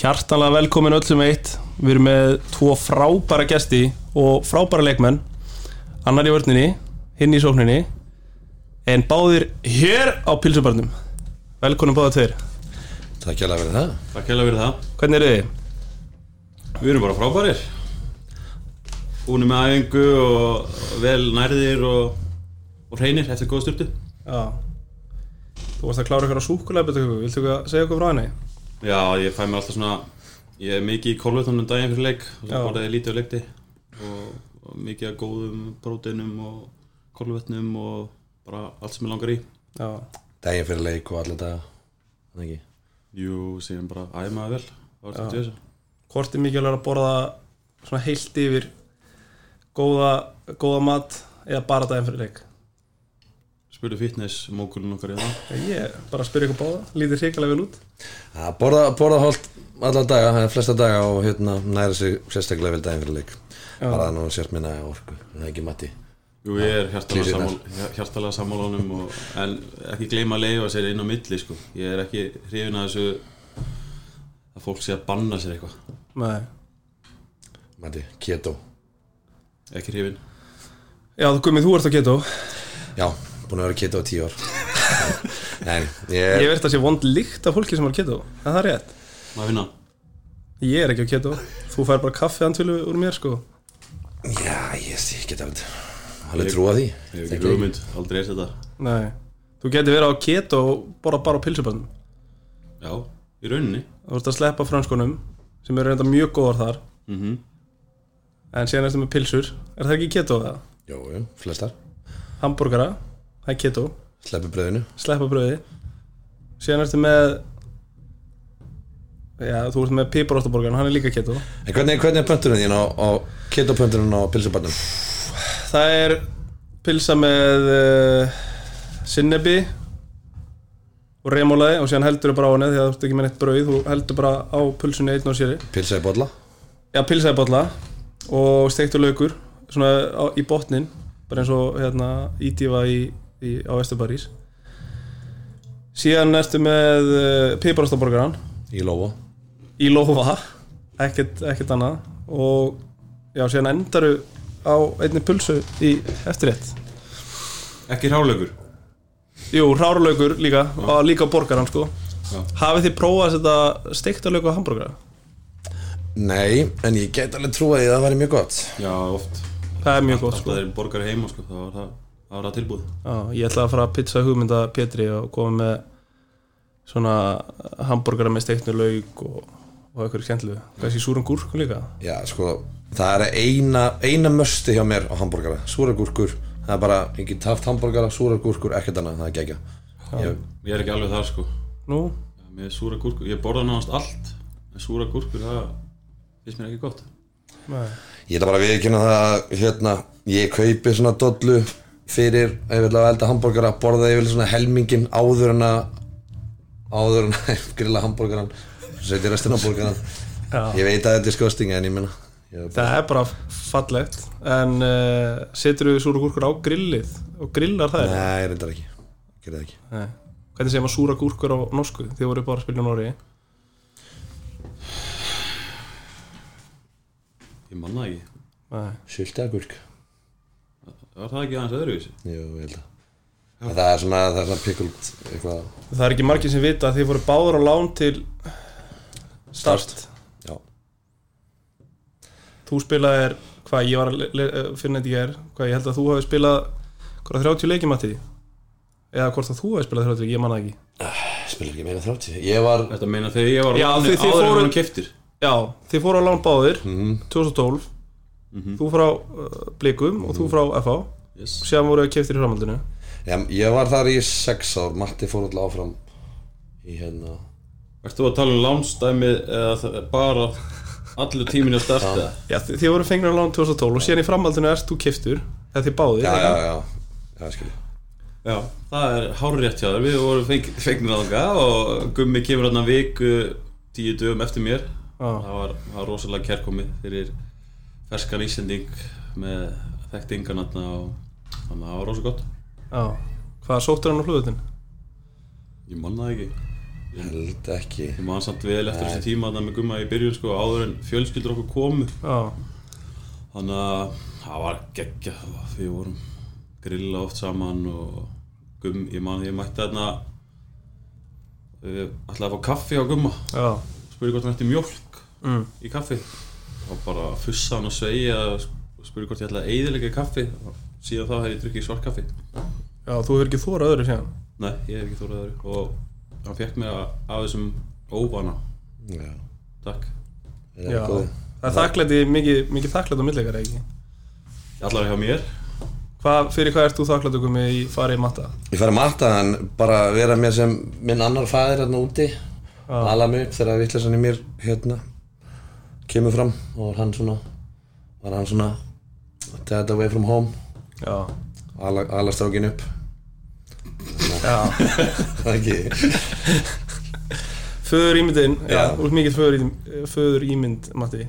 Hjartanlega velkomin öllum eitt. Við erum með tvo frábæra gesti og frábæra leikmenn. Annar í vörninni, hinn í sókninni En báðir hér á pilsubarnum. Velkomin báða tveir. Takk hjá fyrir það. Takk hefði verið það. Hvernig eru þið? Við erum bara frábærir. Búinu með æfingu og vel nærðir og, og hreinir eftir góða styrtu Já. Þú varst að klára ykkur á súkulega Viltu ekki að segja okkur frá henni? Já, ég fæ mér alltaf svona Ég er mikið í kólvetunum daginn fyrir leik og svo borðið ég lítið á leikti. Og, og mikið af góðum próteinum og kólvetnum og bara allt sem ég langar í. Já. Dægin fyrir leik og allir daga Þannig ekki? Jú, síðan bara æmaði vel. Það var þetta þessu. Hvort er mikilvægt að borða svona heilt yfir góða, góða mat eða bara daginn fyrir leik? Spurðu fitness mókulun okkar í það. Ég bara spyr ykkur báða, lítið hrikalega vel út. Ja, borða, borða holt alla daga, eða flesta daga og hérna næra sig sérstaklega vel dægin fyrir leik. Bara nú sért minna orku Það er ekki mati Jú, ég er hjartalega sammála, hjartalega sammálanum og, en ekki gleyma að leifa sér inn á milli sko. ég er ekki hrifin að þessu að fólk sé að banna sér eitthvað. Nei. Mati, keto. Ekki hrifin Já, þú gummið, þú ert á keto. Já, búin að vera keto á tíu ár. Nei, Ég ég veit að sé vond líkt af fólki sem er á keto. En það er rétt. Ég er ekki á keto. Þú fær bara kaffi andfjölu úr mér sko. Já, ég sé ekki það Alveg trúa því. Ég hef ekki hugmynd, aldrei er þetta. Nei. Þú getur verið á keto og borða bara á pilsuböndum já, í rauninni. Þú ert að sleppa franskunum sem eru reynda mjög góðar þar. Mm En síðan ertu með pilsur. Er það ekki keto það? Jú, jú, flestar. Hamburgara, það er keto. Sleppi bröðinu Sleppa bröði Síðan ertu með Já, þú ert með piparóttaborgarn, hann er líka keto. En hvernig, hvernig er pönturinn þín á, á keto pönturinn á pilsubarnum? Það er pilsa með uh, sinnebi og remólaði og síðan heldur bara á henni því að þú ert ekki með neitt brauð þú heldur bara á pulsunni einn og séri Pilsa í bolla? Já, pilsaði bolla og steiktur laukur svona á, í botnin bara eins og hérna ídífa í, í, á Vesturbarís síðan ertu með uh, piparóstaborgaran í lófa í lófa ekkert, ekkert annað. Og já, síðan endaru á einni pulsu í eftirrétt. Ekki hrálegur Jú, rárlaugur líka. Og líka borgaran sko. Já. Hafið þið prófað að setja steikta lauku á hambúrgara? Nei, en ég get alveg trúa því að það væri mjög gott. Já, oft. Það er mjög gott sko. þeir borgar heima sko, þá var það, það, var það tilbúð Já, ég ætla að fara að pizza hugmynda Pétri og koma með svona hambúrgara með steiknu lauk og, og eitthvað skemmtilegu. Kannski súrum gúrk líka? Já, sko, það er eina, eina mösti hjá mér á hambúrgara Súragúrkur, það er bara, ég get haft hambúrgara, súragúrkur, ekkert annað, það er gegja ég, ég er ekki alveg þar sko. Nú, með súra gúrkur, ég borða náðast allt en súra gúrkur, það finnst mér ekki gott. Nei. Ég ætla bara að viðkynna það að, hérna, ég kaupi svona dollu fyrir, ef ég vil að elda hambúrgara borða ég vil svona helmingin áður en að áður en að grilla hambúrgaran setja restina af hambúrgaran ég veit að þetta er skosting en ég menna Það er bara fallegt En uh, setur þú súra gúrkur á grillið og grillar það? nei, reyndar ekki. Gerði það ekki. Nei. Hvernig segir maður súra gúrkur á norsku? Þið voru bara að spila í Nóri ég manna ekki, Nei. Sultagurk var það ekki aðeins öðruvísi? Jú, ég held að. En Það er svona, það er svona pickles eitthvað. Það er ekki margir sem vita að þið voru báður á lán til Start. Já, Þú spilaðir, hvað ég var að le- finna þetta ég er Hvað ég held að þú hafi spilað Hvað 30 leikjum að því? Eða hvort að þú hafi spilað 30 leikjum, ég manna ekki. Spilar ekki meira 30 Ég var, Þetta meina þegar ég var á Já, láni þið- þið áður en hann keftir Já, þið fóru á lán báðir Mhm. 2012 Þú frá uh, Blikum og þú frá FH yes. Síðan voru að keftir í framhaldinu. Ég, ég var þar í 6 ár. Matti fór alltaf áfram Í hérna. Ertu að tala um lánstæmið eða það bara allur tíminn á starta Já, þið, þið voru fengnir á lán 2012 og síðan í framhaldinu erst þú keftur Eða þið báðir Já, já, já, já, skilji Já, það er hárrétt hjá þér. Við vorum feng, fengnir aðanga og Gummi kemur hérna viku tíu dögum eftir mér. Já. það var, það var rosalega kærkomið fyrir ferskan Íslanding með þekkt ynganatna og þannig að það var rosa gott. Já, hvað sóttur hann á hlutun? Ég manna það ekki. Held ekki. Ég man samt vel eftir þessi tíma þarna með gumma í byrjun sko áður en fjölskyldur okkur komu. Já, Þannig að það var geggja Við vorum grilla oft saman og gum, ég man ég mætti þarna Ég ætlaði að fá kaffi á gumma. Já. Spurði hvort hann ætti mjólk mm. í kaffi og bara fussa hann og sveigja og spurði hvort ég ætlaði að eyðilega kaffi. Og síðan þá hef ég drukkið svart kaffi Já, þú hefur ekki þórað öðru síðan? Nei, ég hef ekki þórað öðru. Og hann fekk mig að- af þessum óvana. Já, Takk. Er Já, það er þakklæti, mikið, mikið þakklæti á millegara ekki? Allar hjá mér. Hvað, fyrir hvað ert þú þakklæti komið í farið matta? Ég fær að matta hann bara vera mér sem minn annar fæðir hérna úti. Ala mig þegar vittlesan í mér hérna kemur fram og var hann svona var hann svona dead away from home Já, ala, ala strákin upp. Já. Það ekki. Föður ímyndin, já, ert mikið föður, í- föður ímynd, Matti.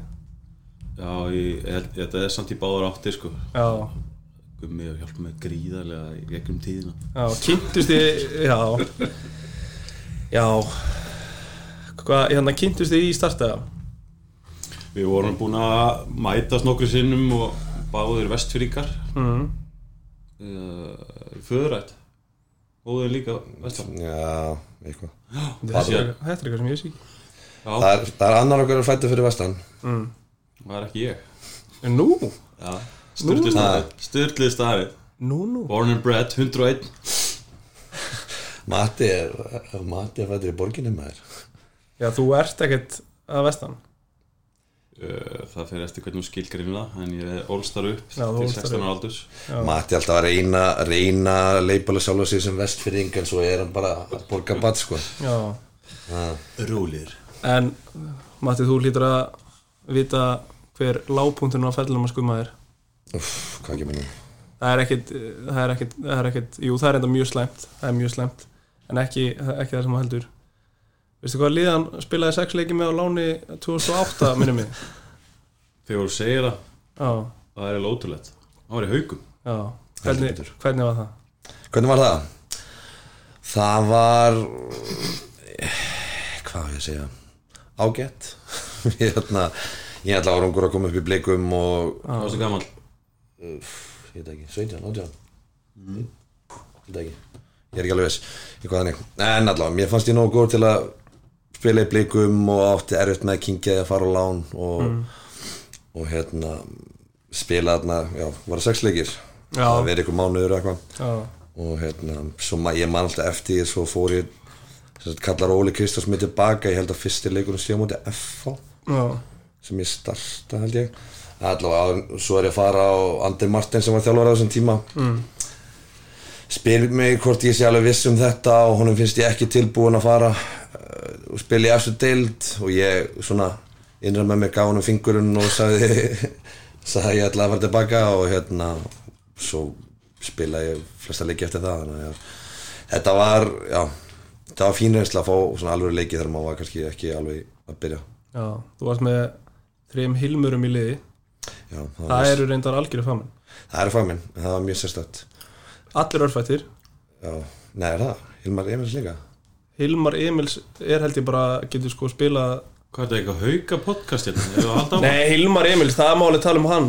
Já, ég, ég, þetta er samt í báðar átti sko. Já, Gummi og hjálpa mig gríðarlega í gegnum tíðina. Já, kynntust þið, já. Já. Hvað, hérna, kynntust þið í starta? Við vorum búin að mætast nokkru sinnum og báðir vestfyringar Mm. uh, Föðurætt. Bóðir líka vestfyringar já, eitthvað. Þetta er þetta er eitthvað sem ég sé það er, það er annar okkar að fæta fyrir vestan. Mm. það er ekki ég. En Nú, Já, styrlið staðið nú, nú. Born and bred, 101 Matti er, Matti er fættur í borginni maður. Já, þú ert ekkert að vestan það fer eftir hvernig þú skilgrinna en ég er ólstar upp Já, til ólstar 16 upp. ára aldurs Matti alltaf að reyna reyna leipala sjálfa sig sem vestfyrring en svo er hann bara að borga bat sko. Já, Rólir en Matti, þú hlýtur að vita hver lágpunktinu á fellum að skumma er Uff, hvað ekki minnum Það er ekkit, það er ekkit, það er ekkit Jú, það er enda mjög slæmt Það er mjög slæmt En ekki, ekki það sem þú heldur Veistu hvað liðan spilaði sex leiki með á láni 2008, minnum mig? Þegar þú segir það, það er alveg ótrúlegt. Það var í haugum Hvernig, hvernig var það? Hvernig var það? Það var hvað var ég að segja? Ágætt. Ég ætla ég ætla árangur að koma upp í blikum og Það var svo gaman ég veit ekki, 17, 18 mm. ég veit ekki. Ég er ekki alveg viss. Í hvað þannig. En allavega, mér fannst ég nógu góð til að spila í blikum og átti erfitt með að kingja að fara á lán og, og hérna spila þarna, já, var það sex leikir. Já. það verið ykkur mánuður eða eitthvað. Og hérna, svo ma ég man alltaf eftir svo fór ég sagt, kallar Óli Kristjáns mig tilbaka ég held að fyrsti leikurinn sé móti FH já, sem ég starta held ég. Allavega, svo er ég að fara á Andri Martin sem var þjálfur á þessum tíma. Mm. Spyr mig hvort ég sé alveg viss um þetta og honum finnst ég ekki tilbúin að fara uh, og spila í eftir deild og ég svona innræð með mig gaf honum fingurinn og sagði sagði ég ætla að fara tilbaka og hérna svo spila ég flesta leiki eftir það þannig að þetta var, já þetta var fín reynsla að fá svona alveg leiki þegar maður var kannski ekki alveg að byrja. Já Þú varst með þreim hilmurum í liði. Já, það, Það eru reyndar algjöru famin það er fagminn, en það var mjög sérstætt Allir örfættir. Já, nei er það, Hilmar Emils líka? Hilmar Emils er held ég bara getur sko spila Hvað er þetta eitthvað hauka podcast hérna? Erum við að halda á? Nei, Hilmar Emils, það er málið að tala um hann.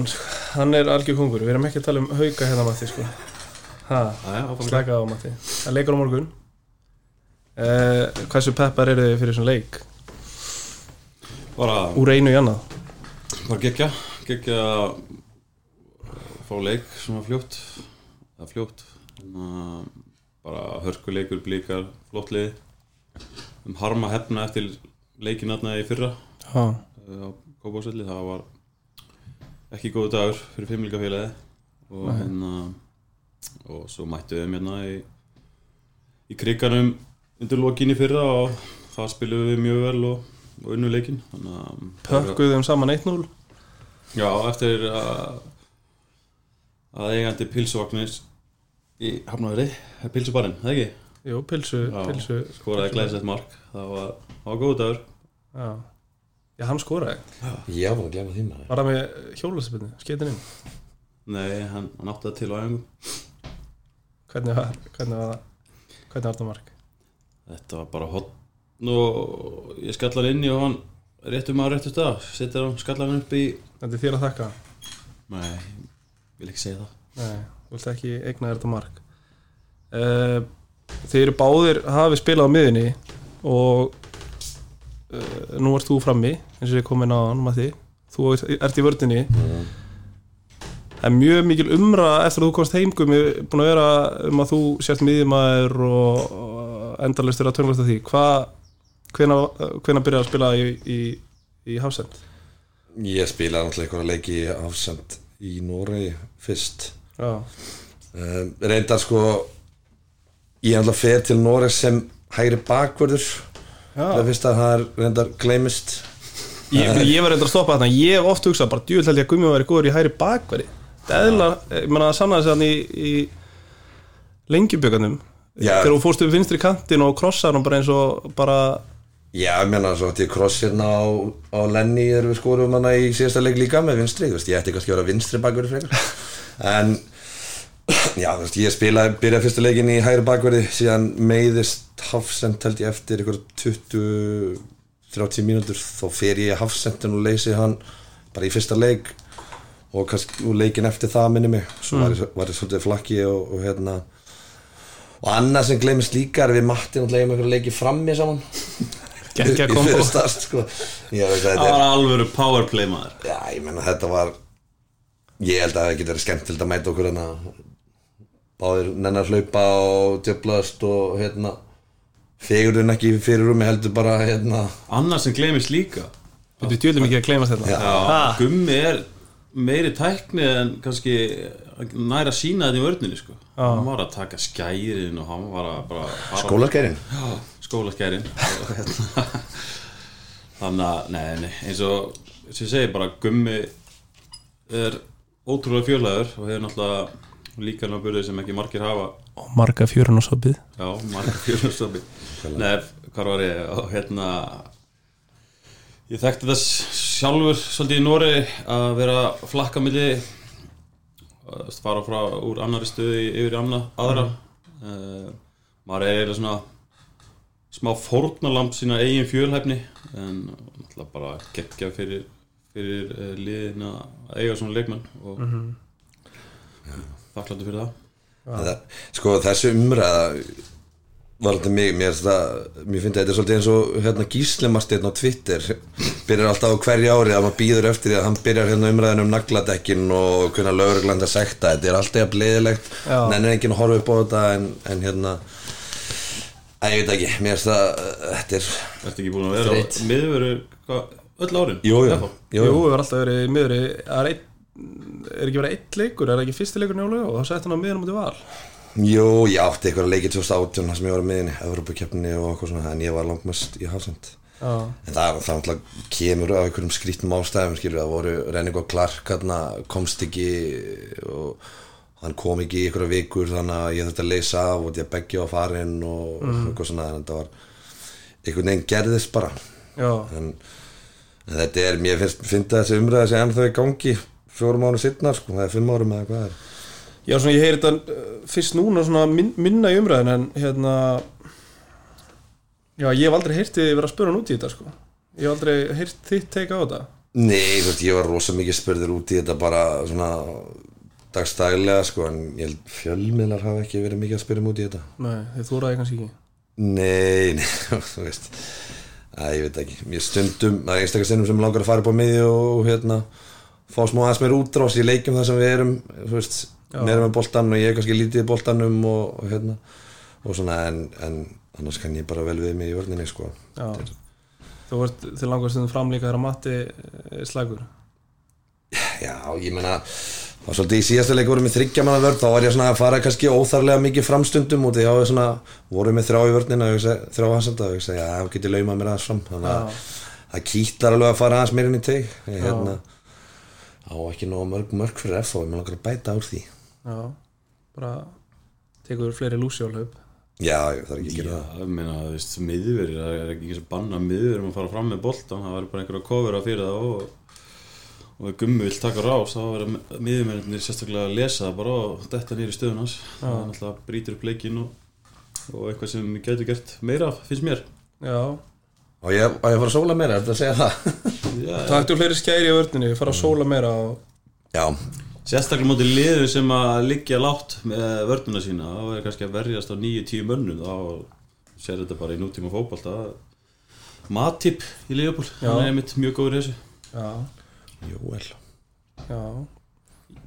Hann er algjör kongur, við erum ekki að tala um hauka hérna Matti sko. Slaka á Matti. Það leikur á morgun. Eh, Hversu peppar eru þið fyrir svona leik? Bara, Úr einu í annað. Bara gegja Gegja að fá leik svona fljótt. Það er fljótt Bara hörkuleikur, blíkar, flott lið. Um harma hefna eftir leikin aðna í fyrra. Uh, á Kópásvelli það var ekki góðu dagur fyrir fimmlíkafélagi og hérna og svo mættu við hérna í, í kriganum undir lokin í fyrra og það spilum við mjög vel og, og unnu leikin pökkuðum saman 1-0 já, eftir að að eigandi pilsuvagnir í Hafnaveri, pilsubarinn, það ekki? Jú, pilsu, Já, pilsu skoraði glæsett mark. Það var, það var góðu dagur. Já, Já hann skoraði. Ég var bara að glemma því maður. Var það með hjólasspilni, skeitin inn? Nei, hann, hann átti það til á æfingum Hvernig var, hvernig var það? Hvernig var það mark? Þetta var bara hot, og ég skallar inn í og hann réttum maður réttu stað. Setur hann, skallar hann upp í Þetta er þér að þakka. Nei, vil ekki segja það. Nei, vilt ekki eigna þetta mark. Uh, Þeir eru báðir hafi spilað á miðinni og uh, nú ert þú frammi eins og ég kom inn á hann Matti. Þú ert í vördinni Það er mjög mikil umra eftir að þú komst heimgum búin að vera um að þú sért miðjumæður og, og endalistur að tönglast að því. Hvena, byrjaði að spila í, í, í Hafsend? Ég spilaði náttúrulega einhverja leiki í afsend í Noregi fyrst um, Reyndar sko Ég er náttúrulega fer til Noreg sem hægri bakvörður. Það fyrst að það er reyndar gleymist. Ég, ég var reyndar að stoppa þarna. Ég hef oft hugsað bara djúvill held ég að Gummi var góður í hæri bakveri Það er eðla, ég menna að sanna þess að í, í lengjubjöganum Já. Þegar þú fórst upp vinstri kantin og krossar hann bara eins og bara Já, ég menna svo kross hérna á, á Lenny þegar við skorum hana í síðasta leik líka með vinstri, þú veist, ég ætti kannski að vera vinstri bakverði frekar. En já, þú veist, ég spilaði, byrjaði fyrsta leikin í hægri bakverði, síðan meiðist hafsend held ég eftir ykkur 20-30 mínútur þá fer ég hafsendin og leysi hann bara í fyrsta leik og kannski og leikin eftir það minni mig svo var, ég, var ég svolítið flakki og, og hérna og annað sem gleymist líka er við Matti náttúrulega um einhverja leiki frammi saman. Geggja í kombo. fyrir start sko. Já, veist, þetta það var alvöru powerplay maður. Já, ég menna þetta var ég held að það geti verið skemmtilegt að mæta okkur hérna báðir nennar hlaupa og djöflaðast og hérna fegurðun ekki fyrir rúmi heldur bara hérna. Annars sem gleymist líka. Þú djúvill mikið að gleyma þetta. Já, Ha? gummi er meiri tækni en kannski næra að sína þetta í vörninni sko. hann var að taka skærin og hann var að bara skólaskærin? Hérna, þannig að, nei, nei, eins og sem ég segi bara, Gummi er ótrúlega fjölaður og hefur náttúrulega líka náttúrulega sem ekki margir hafa. Og marga fjörun og sopið já, margir fjölaðstofi nei, hvað var ég, og hérna ég þekkti þess sjálfur svolítið í Nóri að vera að flakka milli að fara frá úr annari stöði yfir í annað, aðra. Mm. maður er eiginlega svona smá fórnalamb sína eigin fjölhæfni en náttúrulega bara geggja fyrir, fyrir uh, liðin að eiga svona leikmenn og mm -hmm. Þakkláttu fyrir það. Það, sko þessu umræða var þetta mig, mér, mér finnst þetta svolítið eins og hérna gíslimarstinn á Twitter byrjar alltaf á hverju ári að maður býður eftir því að hann byrjar hérna umræðin um nagladekkin og hvernig lögurglanda sekta, þetta er alltaf jafn leiðilegt, Já. nennir enginn að horfa upp á þetta en, en hérna að ég veit ekki, mér finnst það þetta er, Ertu ekki búin að vera miðveru hvað, öll árin? jú, jú, Jú. Jú, við var alltaf verið í miðri Það er, er ekki verið eitt leikur Er ekki fyrsti leikur njálega og þá sett hann á miðan mútið val. Jú, ég átti eitthvað leikið 2018 þar sem ég var á miðinni, Evropakeppninni og eitthvað svona, en ég var langmest í Hafsend Já, En það, það náttúrulega kemur af einhverjum skrítnum ástæðum, skilur, það voru Renning og Clark, hérna, komst ekki og hann kom ekki í einhverja vikur þannig að ég þurfti að leysa af og ég beggi á farin og eitthvað svona, en þetta var einhvern veginn gerðist bara. En, en þetta er, mér finnst, finnst þessi umræða sem ennþá í gangi fjórum árum sittna, sko, er fimm árum eða hvað er. Já svona ég heyri þetta uh, fyrst núna svona min, minna í umræðin en hérna Já, ég hef aldrei heyrti vera að spura út í þetta sko. Ég hef aldrei heyrt þitt teika á þetta. Nei, þú veist, ég var rosa mikið spurður út í þetta bara svona dagstælega, sko, en ég held fjölmiðlar hafa ekki verið mikið að spyrja út í þetta. Nei, þið þóraði kannski ekki. Nei, nei, þú veist. Æ, ég veit ekki, mér stundum það er einstakar stundum sem langar að fara upp á miði og hérna, fá smá aðeins meir útrás í leikjum þar sem við erum, meira með boltan og ég er kannski lítið í boltanum og, og hérna, og svona en, en annars kann ég bara vel við mig í vörninni, sko. Þú vart til langar stundum fram líka þegar Matti er slagur Já, ég meina það var svolítið í síðasta leik vorum við þryggja manna vörð þá var ég svona að fara kannski óþarlega mikið framstundum og því þá svona, vorum við þrjá í vörnina þrjá hansanda og ég segi, já, það getur laumað mér aðeins fram þannig að það kýtlar alveg að fara aðeins mér inn í teg hérna á ekki nóg mörg mörg fyrir F og ég með langar að bæta úr því. Já, bara tekur fleiri lúsjálhaup Já, ég þarf ekki að gera Já, ég meina, þú veist, miðverir, það er ekki eins og banna miðverum að fara fram með boltan, það væri bara einhverja kofura fyrir það og og gummi vill taka rás, þá verður miðjumennir sérstaklega að lesa það bara og detta nýri stöðun hans, það er náttúrulega brýtur upp leikinn og, og eitthvað sem við getum gert meira af, finnst mér. Já. Og ég, og ég að er að Taktu fleiri skæri á vörninni, fara að sóla meira og Já, Sérstaklega móti liður sem að liggja látt með vörnuna sína þá er kannski að verjast á 9-10 mönnum þá sér þetta bara í nútíma fótbolta. Matip í Liverpool Já. hann er einmitt mjög góður þessu. Já, Jóel. Já.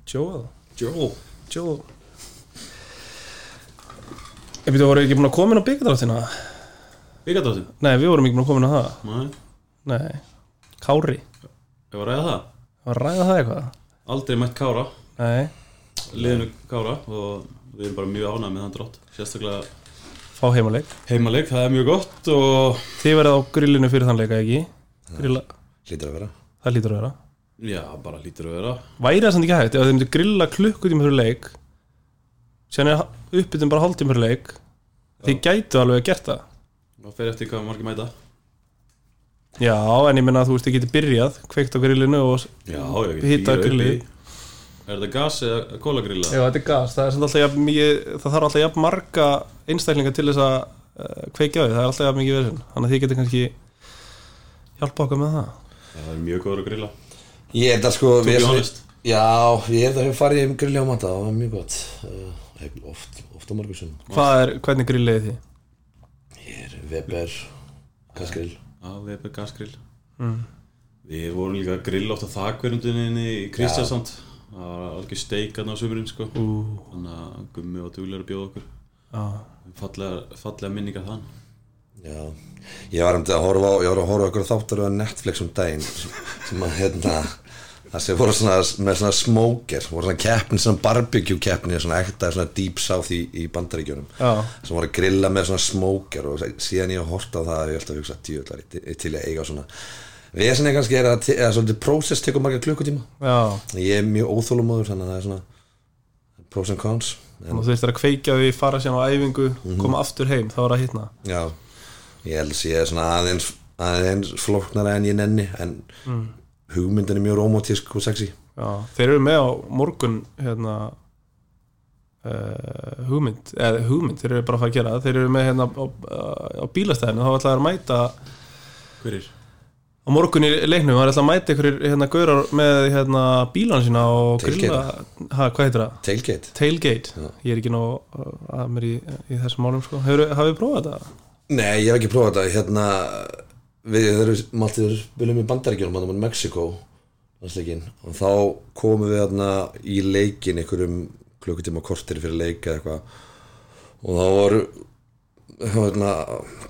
Joe Joe Joe Ég byrja, voru ekki búin að koma inn á byggadráttina? Vikardóttin Nei, við vorum ekki búin að koma inn á það. Nei, Nei, Kári. Ég var að ræða það. Það var að ræða það eitthvað. Aldrei mætt Kára. Nei, liðinu Kára og við erum bara mjög ánægð með þann drátt sérstaklega fá heimaleik. heimaleik, það er mjög gott og Þið verða á grillinu fyrir þann leika, ekki? Grilla, Lítur að vera. Það lítur að vera. Já, bara lítur að vera. Væri það samt ekki hægt, ef þið myndir grilla klukkutíma fyrir leik Sér er uppbytun bara hálftíma fyrir leik Þið gætu alveg að gert það. Það fer eftir hvað margir mæta Já, en ég menna að þú veist, þið getur byrjað Kveikt á grillinu og já, ég Hita grillið. er þetta gas eða kólagrilla? Já, þetta er gas, það er samt alltaf jafn mikið Það þarf alltaf jafn marga einstaklinga til þess að uh, kveikja á því. Það er alltaf jafn mikið verið Þannig að þið getur kannski hjálpa okkar með það. Það er mjög góður að grilla. Ég er þetta sko. Já, ég er þetta að farið um grilli á mata Það var mjög gott. Uh, Oft, oft á morgun sem Hvað er, hvernig grillið þið? Ég er Weber Kaskrill já, við erum gasgrill. Mm. við vorum líka að grilla oft á þakverundinni í Kristjánsand. Það var alveg steikan á sumurinn sko. Ú, þannig að gummi og duglegur að bjóða okkur. Já, fallega, fallega minningar þann Já, ég var um þetta að horfa á, ég var að horfa okkur þáttur á Netflix um daginn sem að hérna það sem voru svona með svona smoker voru svona keppni, svona barbecue keppni svona ekta, svona deep south í, í bandaríkjunum já, sem voru að grilla með svona smoker og síðan ég að horta á það hef ég alltaf hugsað djúðlar til að eiga svona? Við er kannski er að, að svolítið process tekur marga klukkutíma. Já. Ég er mjög óþólumóður þannig að það er svona pros and cons en, þú veist að kveikja því, fara síðan á æfingu Koma aftur heim, þá er það hittna já, ég held að sé svona aðeins, aðeins flóknara en ég nenni en hugmyndin er mjög romantísk og sexy. Já, þeir eru með á morgun hérna uh, hugmynd, eða hugmynd þeir eru bara að fara að gera, þeir eru með hérna á, á bílastæðinu, þá ætla þeir að mæta hverir? á morgun í leiknum, það er ætla að mæta ykkur hérna gaurar með hérna bílan sína og grilla, ha, hvað heitir það? tailgate. Tailgate, ég er ekki uh, að mér í, í þessum málum sko, hafið prófað þetta? Nei, ég hef ekki prófað þetta. Hérna, við erum alltaf viljum í bandaríkjunum, hann var Mexiko og þá komum við hérna í leikin einhverjum klukkutíma kortir fyrir leik eða eitthvað. Og þá voru hérna,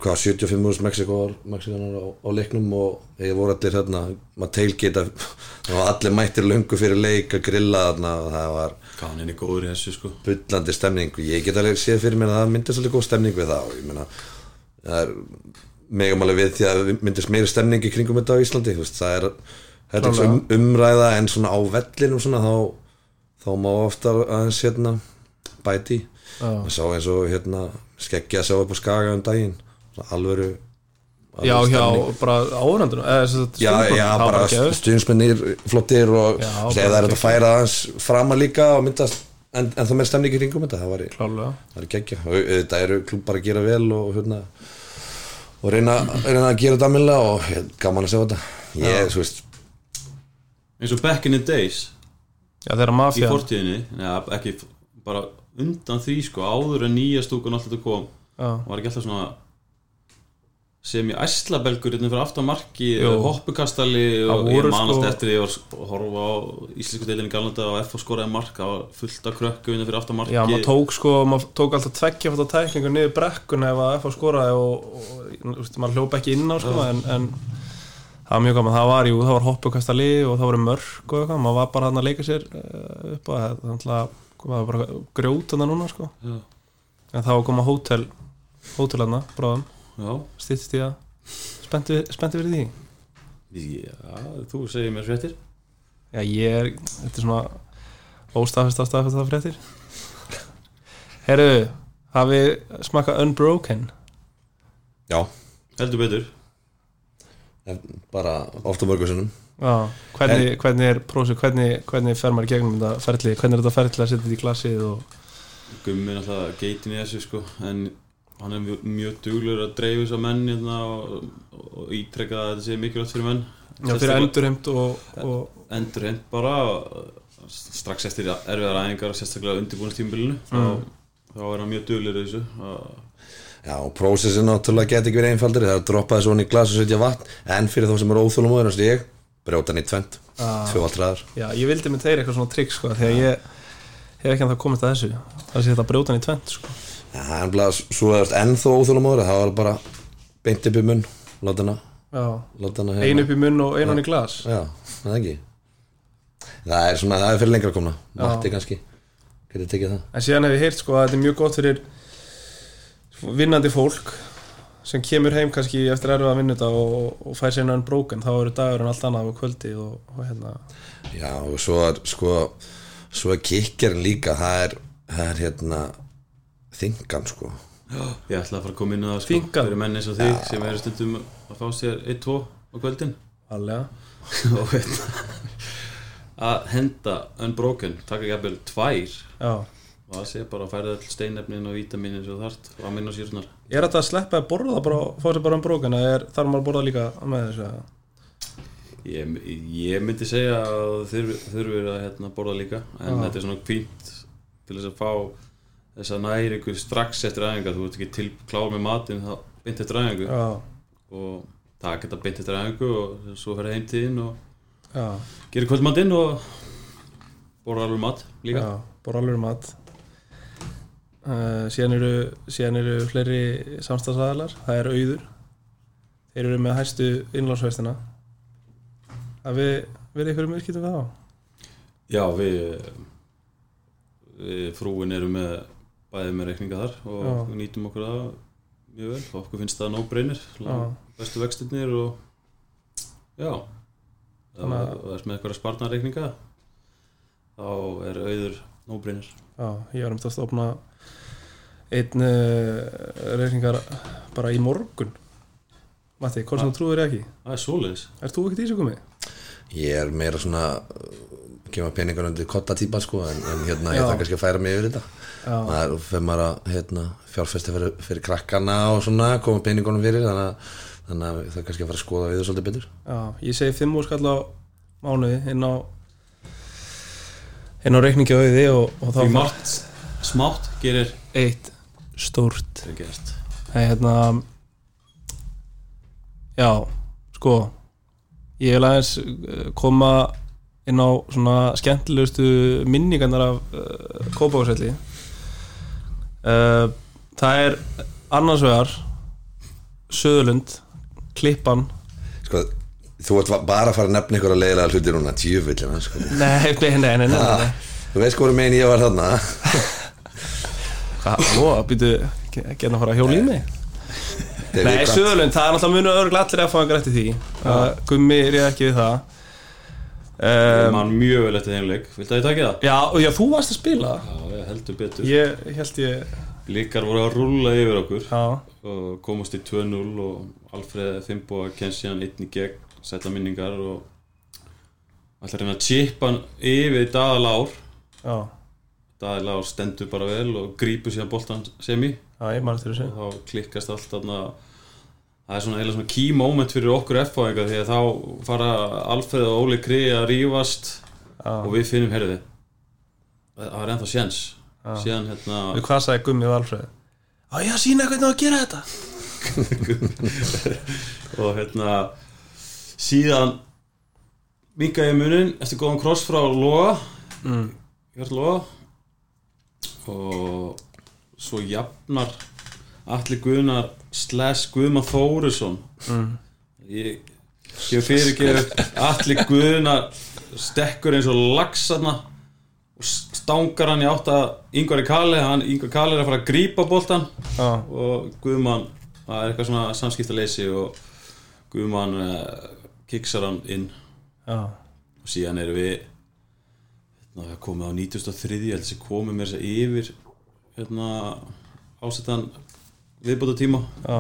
hvað, 75 úrs Mexiko Mexikanar á, á leiknum og þeir voru allir hérna, maður tailgate það var allir mættir löngu fyrir leik að grilla þarna og það var Kanin er góður í þessu sko. bullandi stemning. Og ég get alveg séð fyrir mér að það myndist alveg góð stemning við það og ég meina það er megum alveg við því að myndist meiri stemning í kringum þetta á Íslandi veist, það er, þetta er um, umræða en svona á vellinu svona þá, þá má ofta aðeins hérna bæti Já. og sá eins og hérna skeggja að sjá upp á skaga um daginn svona alvöru alvöru Já, stemning. bara eða sem sagt Já, já, bara stuðnismennir flottir og Já, bara það er að færa aðeins frama líka og myndast en, en það með stemning í kringum þetta það var, Klálega. það er geggja þetta eru klúpar að gera vel og hérna og reyna, reyna að gera þetta almennilega og gaman að sjá þetta. Ég, þú veist, eins og back in the days. Já, þeirra í fortíðinni neða, ekki bara undan því sko áður en nýja stúkun alltaf kom Já, var ekki alltaf svona sem í æslabelgur hérna fyrir aftan marki Jú. hoppukastali og ég manast sko- eftir því ég var að horfa á íslensku deilin í galanda og F skoraði mark það var fullt af krökku hérna fyrir aftan marki Já, maður tók sko, maður tók alltaf tveggja fótta tæklingu niður brekkuna ef að FH skoraði og, og, og maður hljópa ekki inn á sko, en, en það var mjög gaman, það var, jú, það var hoppukastali og það voru mörg og eitthvað, maður var bara hann að leika sér uh, upp og það alltaf, var bara grjót hann núna sko, Já. en þá koma hótel, hótel bráðum, Já. Stýttist í að, spennti, fyrir því? Já, þú segir mér fréttir. Já, ég er, þetta er svona óstafist að stafist það fréttir. Herru, hafið smakað Unbroken? já heldur betur. En bara ofta mörgur sinnum. Já, hvernig, hvernig er prósið, hvernig, hvernig fer maður gegnum þetta ferli, hvernig er þetta ferli að setja þetta í glasið og gummi náttúrulega geitin í þessu sko en hann er mjög, duglur að dreifu þess að menn hérna, og, og ítrekka að þetta sé mikilvægt fyrir menn. Já, fyrir endurheimt og, og endur hend bara strax eftir erfiðar æfingar og sérstaklega undirbúinastímbilinu þá, þá er hann mjög duglur þessu. Að Já, og prósessin náttúrulega geti ekki verið einfaldur það er að droppa þessu onni í glas og setja vatn en fyrir þá sem er eins og ég brjóta hann í tvent, Ah. tvöfald ræður Já, ég vildi með þeir eitthvað svona trikk sko, þegar ég hef ekki hann komist að þessu. Það sé þetta brjóta hann í tvent sko. Já, en bara svo er þetta ennþá óþólumóður það var bara beint upp í munn láta hana, Já, láta hana ein upp í munn og ein hann í glas. Já, það er ekki? Það er svona, það er fyrir lengra komna Matti kannski, getur tekið það. En síðan hef ég heyrt sko að þetta er mjög gott fyrir vinnandi fólk sem kemur heim kannski eftir erfið að vinna þetta og, og fær sér náttúrulega bróken þá eru dagurinn allt annað á kvöldi og, og hérna. Já, og svo er sko svo er kikkerinn líka. Það er, það er hérna þingan sko. Ég ætla að fara að koma inn á það sko, Þingað. fyrir menn eins og þig sem eru stundum að fá sér 1-2 á kvöldin. Allega. Og hérna að henda unbroken taka ekki að tvær. Já. og það sé bara að færa all steinefnin og vítaminin sem þú þarft og að minna sýrnar Er þetta að sleppa að borða bara fá sér bara um bróken eða er, þarf maður að borða líka með þessu ég, ég myndi segja að þurfi að hérna, borða líka en Já. þetta er svona fínt til þess að fá þessa næringu strax eftir æfingar þú ert ekki til klár með matinn þá beint eftir æfingu. Já, og taka þetta beint eftir æfingu og svo ferði heim tíðin og já, gerir kvöldmatinn og borða alveg mat líka. Bara alveg mat. Uh, síðan, eru, síðan eru fleiri samstagsæðalar það er auður. Þeir eru með hæstu innlánsvestina að við verið ykkur um yrkýtum við á Já, við, við frúin erum með bæðið með reikninga þar og Já. nýtum okkur það mjög vel. Og okkur finnst það nóbreynir bestu vextirnir og já. Þannig að- það er með eitthvað spartnarreikninga þá er auður nóbreynir Já, ég var um þetta að stofna einn uh, reikningar bara í morgun. Matti, hvort sem þú trúir ekki? Það er svoleiðis. Ert þú ekkert í þessu komið? Ég er meira svona kemur peningar undir kotta típa sko en, en hérna ég þarf kannski að færa mig yfir þetta. Já, maður fyrir maður að hérna, fjárfesti fyrir, fyrir krakkana og svona koma peningunum fyrir þannig að, þannig að það er kannski að fara að skoða við það svolítið betur. Já, ég segi 5 úr skall á mánuði inn á inn á reikningi auði og, og þá margt smátt gerir eitt stórt. Er gert. Nei, hérna Já, sko ég vil aðeins eh, koma inn á svona skemmtilegustu minningarnar af uh, Kópavásvelli uh, Það er annars vegar Söðurlund Klippan. Sko, þú ert bara að fara að nefna ykkur að leiðilega hluti núna, tjöfullina sko. Nei, nei, nei, nei, nei, nei. þú veist hvað megin ég var þarna. Hvað, ó, býtu Gæna að fara að hjóla í mig? Nei, Söðurlund, það er náttúrulega munu örglega allir að fá einhver eftir því. Uh, Gummi er ég ekki við það um, um, Man mjög vel eftir þeim leik. Viltu að ég taki það? Já, og já, þú varst að spila. Já, ég heldur betur. Ég held ég Líkar voru að rúlla yfir okkur Já, og komast í 2-0 og Alfreð Fimbo að kenn síðan einn í gegn sætla minningar og ætla að reyna að chipa hann yfir Daðal Ár já, Daðal Ár stendur bara vel og grípur síðan boltan sem í já, ég mann eftir þessu. Og þá klikkast allt þarna það er svona eiginlega svona key moment fyrir okkur F-fáingar því að þá fara Alfreð og Óli Kri að rífast Já. og við finnum herði það er ennþá séns. Síðan hérna Við hvað sagði Gummi og Alfreð? Á ég að sína hvernig á að gera þetta. Og hérna síðan minga ég munin eftir góðan kross frá Loga. Mm. Hjörð Loga. Og svo jafnar Alli Guðnar slash Guðma Þórisson. Mm. ég ég fyrirgefu Alli Guðnar stekkur eins og lagsarna og stangar hann í átt að Yngvar í Kali, hann Yngvar Kali er að fara að grípa boltan Já, og Guðmann það er eitthvað svona samskiptaleysi og Guðmann uh, kiksar hann inn. Já, og síðan erum við hérna, komið á 93 ég held þessi komið mér þess að yfir hérna, ásettan viðbúta tíma já.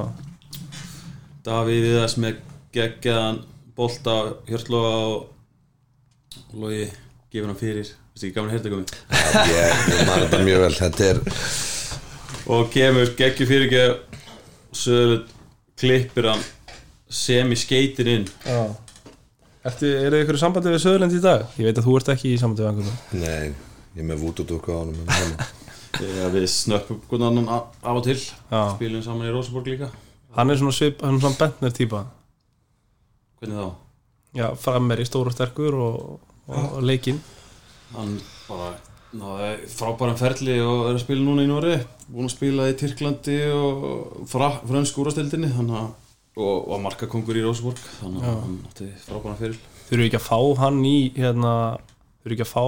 Davíð Viðars með geggjaðan bolta hjörtloga og logi gefur hann fyrir. Vistu ekki gaman að heyrta komið? Ég, ég man þetta mjög vel. Þetta er og kemur geggjur fyrir ekki sögulegt klippir hann sem í skeitin inn. Já. Ertu, er þið ykkur sambandi við Söðurland í dag? Ég veit að þú ert ekki í sambandi við einhvern Nei, ég er með vútudúku á hann- Þegar við snöppum hvernig annan af og til Já. spilum saman í Rosenborg líka. Hann er svona svip, hann er svona bentner típa. Hvernig þá? Já, frammer í stóru og sterkur og, og, og leikinn. Hann bara náði frábæran ferli og er að spila núna í Nóri búin að spila í Tyrklandi og fra, frönsku úrastildinni að og var markakongur í Rosenborg þannig að hann átti frábæran feril. Þurfu ekki að fá hann í hérna, þurfu ekki að fá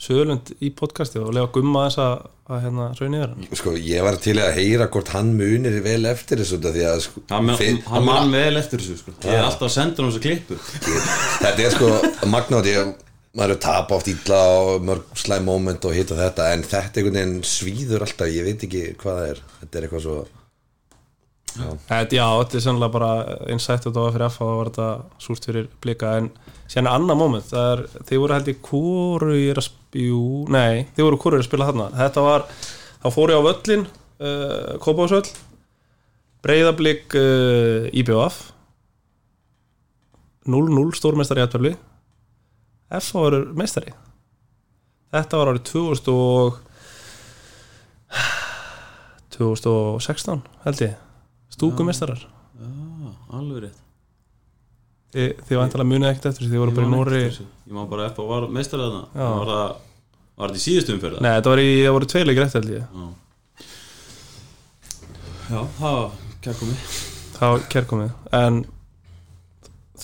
Söðurland í podcasti og lega gumma þess að, að hérna raunni vera Sko, ég var til í að heyra hvort hann munir vel eftir þessu því að sko, hann, fyr- hann mann vel eftir þessu sko. ég er alltaf að senda hann þessu klippu Þetta er sko magnátt ég maður er tapa oft illa og mörg slæm moment og hitt og þetta en þetta einhvern veginn svíður alltaf ég veit ekki hvað það er. Þetta er eitthvað svo Þetta, já, þetta er sannlega bara einsætt þetta var fyrir og var þetta súrt fyrir blika en síðan er annað moment það er, þið voru held ég kóru að spjú, nei, þið voru kóru að spila þarna. Þetta var, þá fór ég á völlin uh, Kópásvöll Breiðablík uh, IBF 0-0 stórmeistari í aðtöfli F var meistari. Þetta var árið 2000 og 2016 held ég. Stúkumestarar alveg rétt þið, vantilega munið ekkert eftir þessu, þið voru Ég bara í Nóri ég má bara eftir að var meistar þarna. Já. var það þetta í síðustu umferð? Nei, þetta var í, það voru tveileg rétt held ég. Já. Já, það var kærkomi Það var kærkomið. En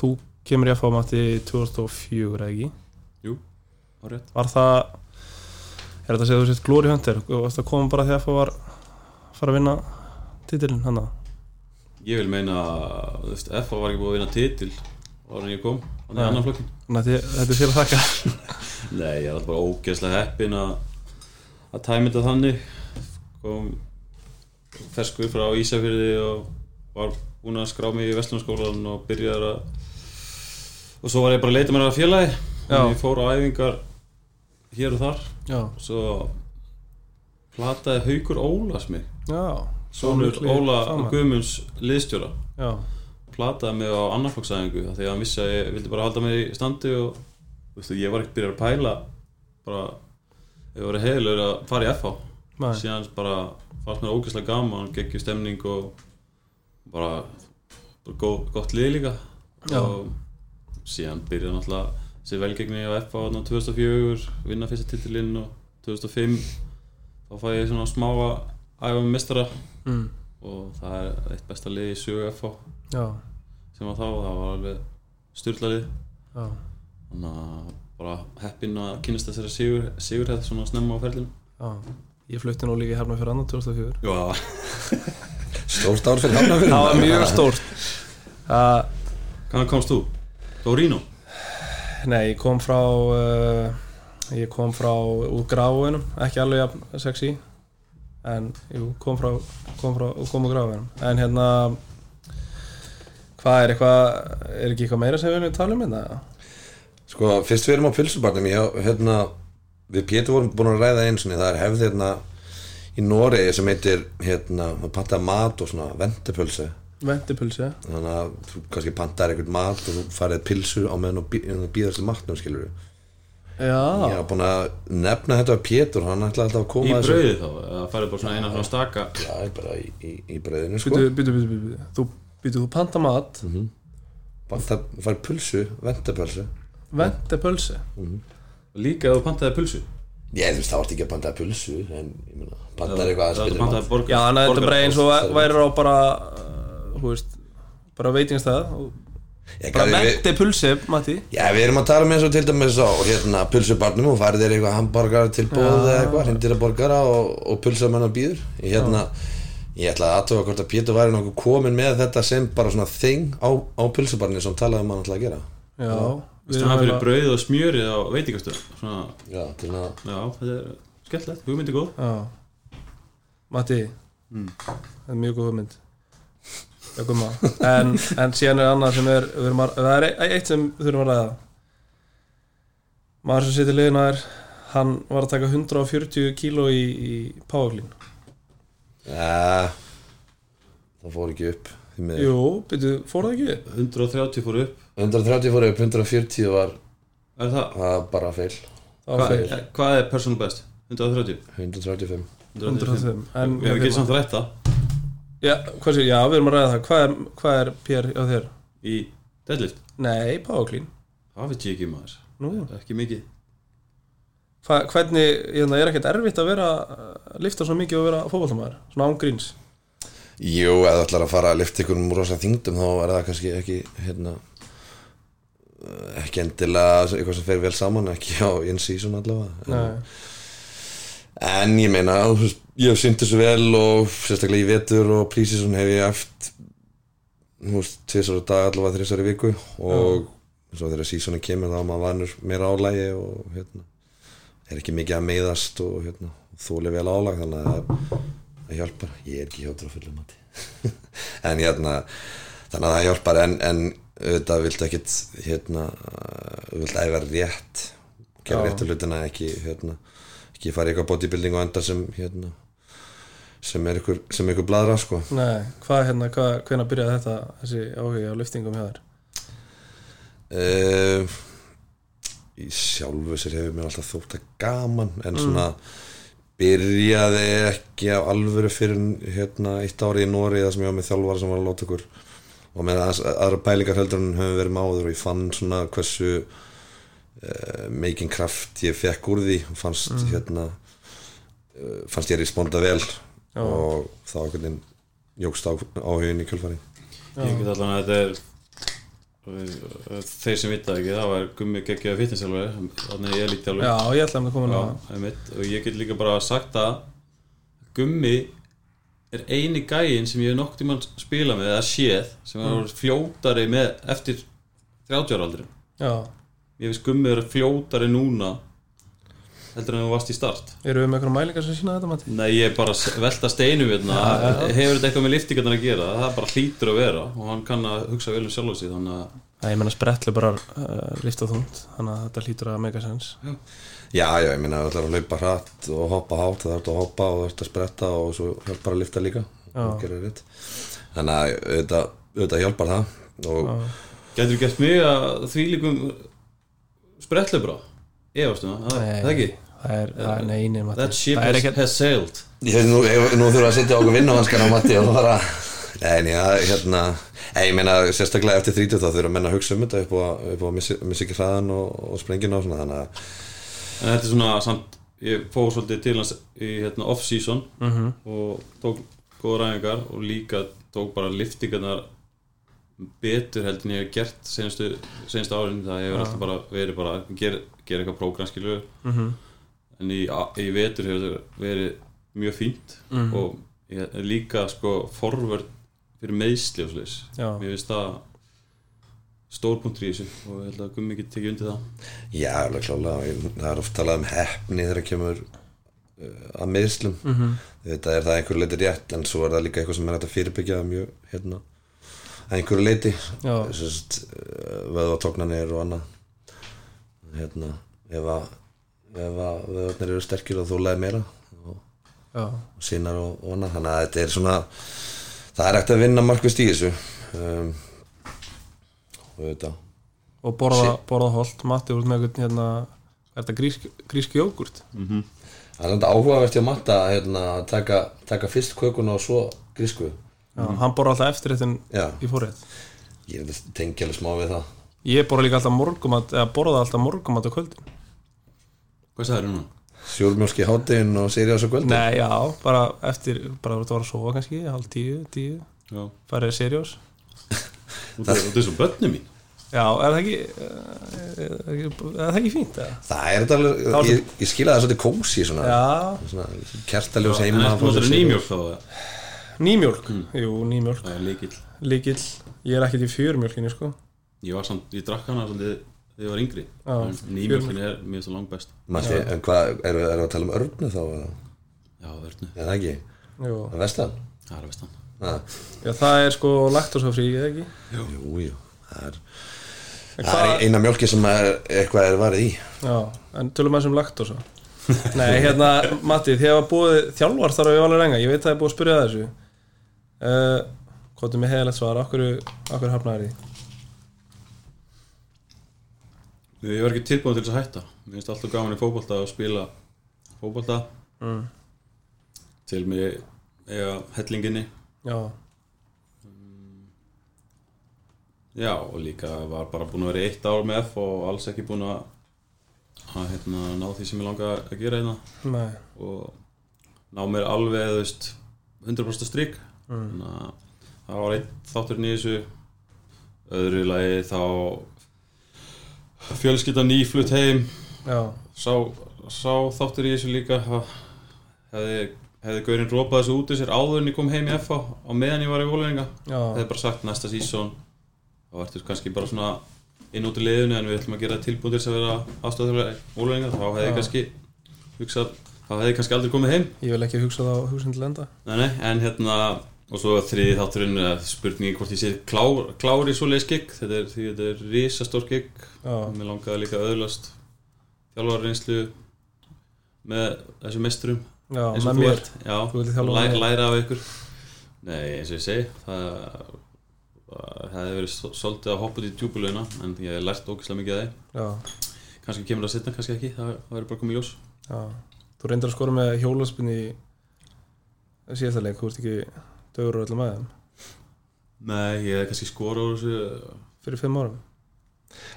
þú kemur í að fá mati 2004, eða ekki? jú, var rétt. Var það Er þetta að segja þú sett Glory Hunter? Og varst að koma bara þegar það var fara að vinna titilin hann ég vil meina að FA var ekki búið að vinna titil en ég kom þannig annan flokkin þetta er fyrir að þakka. Nei, ég er alltaf bara ógeðslega heppin að að tæmi þetta þannig. Kom ferskur frá Ísafyrði og var búinn að skrá mig í Vestlunarskólan og byrjaði að og svo var ég bara að leita mér að félagi. Og ég fór á æfingar hér og þar. Já, svo plataði Haukur Ólas mig. Mikli Óla. Guðmunds liðstjóra. Já, plataði mig á annarflokksæðingu að hann vissi að ég vildi bara halda mig í standi og þú veist, ég var ekkert byrjað að pæla bara, ég var heilugur að fara í FH Nei. síðan bara fannst mér ógeðslega gaman geggjum stemning og bara, bara góð, gott lið líka Já. og síðan byrjaði náttúrulega sér velgegni á FH þarna 2004 vinna fyrsta titilinn og 2005 þá fæ ég svona smá að æfa með mistara mm. og það er eitt besta lið í sögu FH já, sem var þá, það var alveg styrlalið já. Þannig að bara heppinn að kynast þessari sigur, sigurhæð svona snemma á ferlinu Já, ég flutti nú líka hérna fyrir annan 2004 Já, stórt ár fyrir hafnafjörðum Það var mjög stórt. Það, hvaðan komst þú? Dórínó? nei, ég kom frá uh, ég kom frá úr gráinum, ekki alveg jafn sexy en jú, kom frá kom, frá, kom úr gráinum. En hérna hvað er eitthvað er ekki eitthvað meira sem við viljum tala um hérna? Sko, fyrst við erum á pilsubarnum ég, hérna, við Pétur vorum búin að ræða eins og það er hefð hérna í Noregi sem heitir hérna, að panta mat og svona ventipulse. Ventipulsi þannig að þú kannski pantar einhvern mat og þú farið pilsu á meðan og bí- þú býðast til matnum skilur við ég Já, var búin að nefna þetta af Pétur hann ætlaði alltaf að Í koma þessu- brauði þá, eða færið bara svona eina svona staka? Já, bara í, í, í brauðinu sko. Byttu, byttu, byttu, byttu Þú, byttu, þú panta mat. Panta, farið pulsu, ventipulsu Ventipulsi Líka ef þú pantaði pulsu. Ég þú veist, það vart ekki að panta pulsu en ég meina, pantar eitthvað að pantaði mat. borgar Já, þannig að þetta er bara eins og væri á bara uh, hú veist bara veitingstæð og Ég bara gaf við- ventipulsi, Matti. Já, við erum að tala með eins og til dæmis á hérna, pulsubarnum og farið þér eitthvað hambúrgar til bóð eða eitthvað, hindir að borgara og, og pulsamennar býður. Ég, hérna, ég ætla að aðtóka hvort að Pétur væri nokkuð komin með þetta sem bara svona þing á, á pulsubarninu sem talaði um hann alltaf að gera. Já, við erum fyrir að brauðið og smjörið á veitingastöð Svona, Já, til að já, þetta er skemmtilegt, hugmyndi góð. Já. Matti Það er mjög góð hugmynd. En, en síðan er annað sem er við erum að, það er e- eitt sem þurfum að ræða. Maður sem situr liðina er hann var að taka 140 kíló í, í powerclean ja, það fór ekki upp. Jú, byrju, fór það ekki? 130 fór upp 130 fór upp, 140 var, Er það? var bara feil Það var Hvað, feil. hvað er personal best? 130? 135 105 En Við hefum ekki samt rætt það Já, hvað sér, já, við erum að ræða það Hvað er, hvað er Pér á þér? Í deadlift Nei, Power Clean Það veit ég ekki maður Nú, Ekki mikið Hva, hvernig, ég er ekkert erfitt að vera að lifta svo mikið og vera fótballtamaður Svona ángríns Jú, ef þú ætlar að fara að lifta ykkur um rosa þingdum þá er það kannski ekki hérna ekki endilega eitthvað sem fer vel saman ekki á in season allavega. En, en ég meina, ég hef synt þessu vel og sérstaklega í vetur og prísísun hef ég eft þú veist, tvisar á dag allavega þrjusar í viku og svo þegar seasoni kemur þá maður vanur meira álægi og hérna er ekki mikið að meiðast og hérna þóli vel álag þannig að það hjálpar. Ég er ekki hjóttur á fullum mati. En hérna þannig að það hjálpar. En, en auðvitað viltu ekkit hérna vilt æfa rétt gera réttu hlutina ekki hérna ekki fara í eitthvað bodybuilding og enda sem hérna sem er ykkur, sem ykkur bladra sko. Nei, hvað hérna, hvað, hvenær byrjaði þetta þessi áhugi á liftingum hjá þér? uh, í sjálfu sér hefur mér alltaf þótt að gaman en svona byrjaði ekki á alvöru fyrir hérna eitt ári í Nóri það sem ég var með þjálfara sem var að láta ykkur og með aðra pælingar heldur en höfum verið með áður og ég fann svona hversu uh, mikinn kraft ég fekk úr því og fannst hérna uh, fannst ég responda vel Já. og þá einhvern veginn jógst á, áhugin í kjölfari Ég get allan að þetta er Þeir sem vita ekki Það var gummi geggjaði fitnessalveri Þannig ég líkti alveg. Já, ég ætla að koma Já, og ég get líka bara sagt að Gummi er eini gæinn sem ég hef nokkuð tímann spila með eða séð sem er mm. fljótari með eftir 30 ára aldri ég veist Gummi er fljótari núna heldur en þú varst í start. Eru við með eitthvað mælingar sem sína þetta, Matti? Nei, ég er bara velta steinu hérna. hefur þetta eitthvað með liftingarnar að gera? Það er bara hlýtur að vera og hann kann að hugsa vel um sjálf sig þannig að Nei, ég menna sprettlu bara uh, lifta þungt Þannig að þetta hlýtur að mega sens Já, já, ég meina þú ætlar að hlaupa hratt og hoppa hátt það ert að hoppa og þú ert að spretta og svo hjálpar að lifta líka. Og þannig að auðvitað, auðvitað hjálpar það og Gætur þú gert mig að því líkum sprettlu bara Efastu það, það það ekki? Það er, það er neini, Matti. That ship Það er has, ekkert has sailed. Ég veit nú, ég, nú þurfum við að setja okkur vinnavanskar á Matti og fara en já, hérna ég meina sérstaklega eftir 30 þá þurfum menn að hugsa um þetta upp og, upp og missi, missi ekki hraðan og, og sprengina og svona þannig að En þetta er svona samt Ég fór svolítið til hans í hérna, off-season Mhm. og tók góða ræðingar og líka tók bara liftingarnar betur heldur en ég hef gert senastu, senastu árin. Það hefur alltaf bara verið bara að gera, eitthvað prógram skilur Mhm. en í, í vetur hefur þetta verið mjög fínt Mhm. og ég, líka sko forvörd fyrir meðsli og Já. mér finnst það stór punktur í þessu og ég held að Gummi geti tekið undir það já, alveg klálega það er oft talað um hefni þegar kemur uh, að meðslum Mhm. þetta er það einhver leiti rétt en svo er það líka eitthvað sem er hægt að fyrirbyggja mjög hérna að einhverju leiti Já. vöðvatóknanir og annað hérna ef að ef að vöðvarnir eru sterkir og þú leið meira og, og sínar og, annað. Þannig að þetta er svona það er hægt að vinna markvist í þessu. Um, og þetta og borða, borða holt. Matti út með hérna Er þetta grísk, grísk jógurt? það er þetta áhugavert hjá Matta hérna, að taka, taka fyrst kökuna og svo grísku. Já, hann borða alltaf eftir þetta í fórið ég er tengi alveg smá við það Ég borða líka alltaf morgumat eða borða alltaf morgumat á kvöldin. Hvað sagður þú núna? sjálfmjólski hátinn og sériás og kvöldin Nei, já, bara eftir bara þú var að sofa kannski, hálf tíu, tíu. Já, farið seriós þetta er- svo börnum mín Já, er það ekki er, er, er það ekki fínt? eða? það er þetta alveg, ég, ég skila það svolítið kósi svona, Já, svona kertaljós heima er þá eða? nýmjólk. Jú, nýmjólk, Það líkill líkill Ég er ekkert í fjörmjólkinni, sko Ég var samt, ég drakk hana svolítið þegar ég var yngri. Nýmjólkin er mér svo langt best Matti, en hvað, erum við er að tala um örnu þá eða? Já, vörnu, er það ekki, Jú, að vestan? Það er vestan. Það, já, það er sko laktósafrí, eða ekki? jú, jú það er, En það er eina mjólki sem er, eitthvað er varðið í. Já, en tölum að sem laktósa. Nei, hérna, Matti, þið hafa búið þjálfar þar á Jóvalur Enga, ég veit að það er búið að spyrja það þessu uh, Hvað er með heiðalegt svar, okkur, okkur hafnaður því Ég var ekki tilbúin til þess að hætta. Mér finnst alltaf gaman í fótbolta að spila fótbolta. Mm. til mig eiga hellinginni. Já, Já, og líka var bara búin að vera eitt ár með F og alls ekki búin að að hérna, ná því sem ég langa að gera hérna. Og ná mér alveg, veist 100% strík Mm. þannig að það var einn þátturinn í þessu. Öðru lagi þá fjölskylda nýflutt heim. Sá, sá þáttur í þessu líka hefði, hefði Gaurin rópað þessu út í sér áður en ég kom heim í FA á meðan ég var í Vólæringa hefði bara sagt næsta sísón þá ertu kannski bara svona inn út í liðinu en við ætlum að gera tilbúin til þess að vera afstöður Vólæringa þá hefði ég kannski hugsað þá hefði ég kannski aldrei komið heim. Ég vil ekki hugsa það á hugsun til enda. Nei, nei, en hérna og svo þriði þátturinn spurningi hvort ég sé klár, klár í svoleiðis gig. Þetta er, því þetta er risastór gig. Já, mér langaði líka að öðlast þjálfara reynslu með þessu mesturum já, eins og þú ert. Já, Þú vildir þjálfa læ, með mér. læra af ykkur. Nei, eins og ég segi það það hefði verið svo- svolítið að hoppa út í djúbulögina en ég hef lært ógeðslega mikið af Já, kannski kemur það setna, kannski ekki. Það, það verður bara komið ljós. Já. Þú reyndir að skora með hjólaspinn í síðasta leik, þú ert ekki dögur og öllum aðeim nei, ég hef kannski skora úr þessu fyrir fimm árum.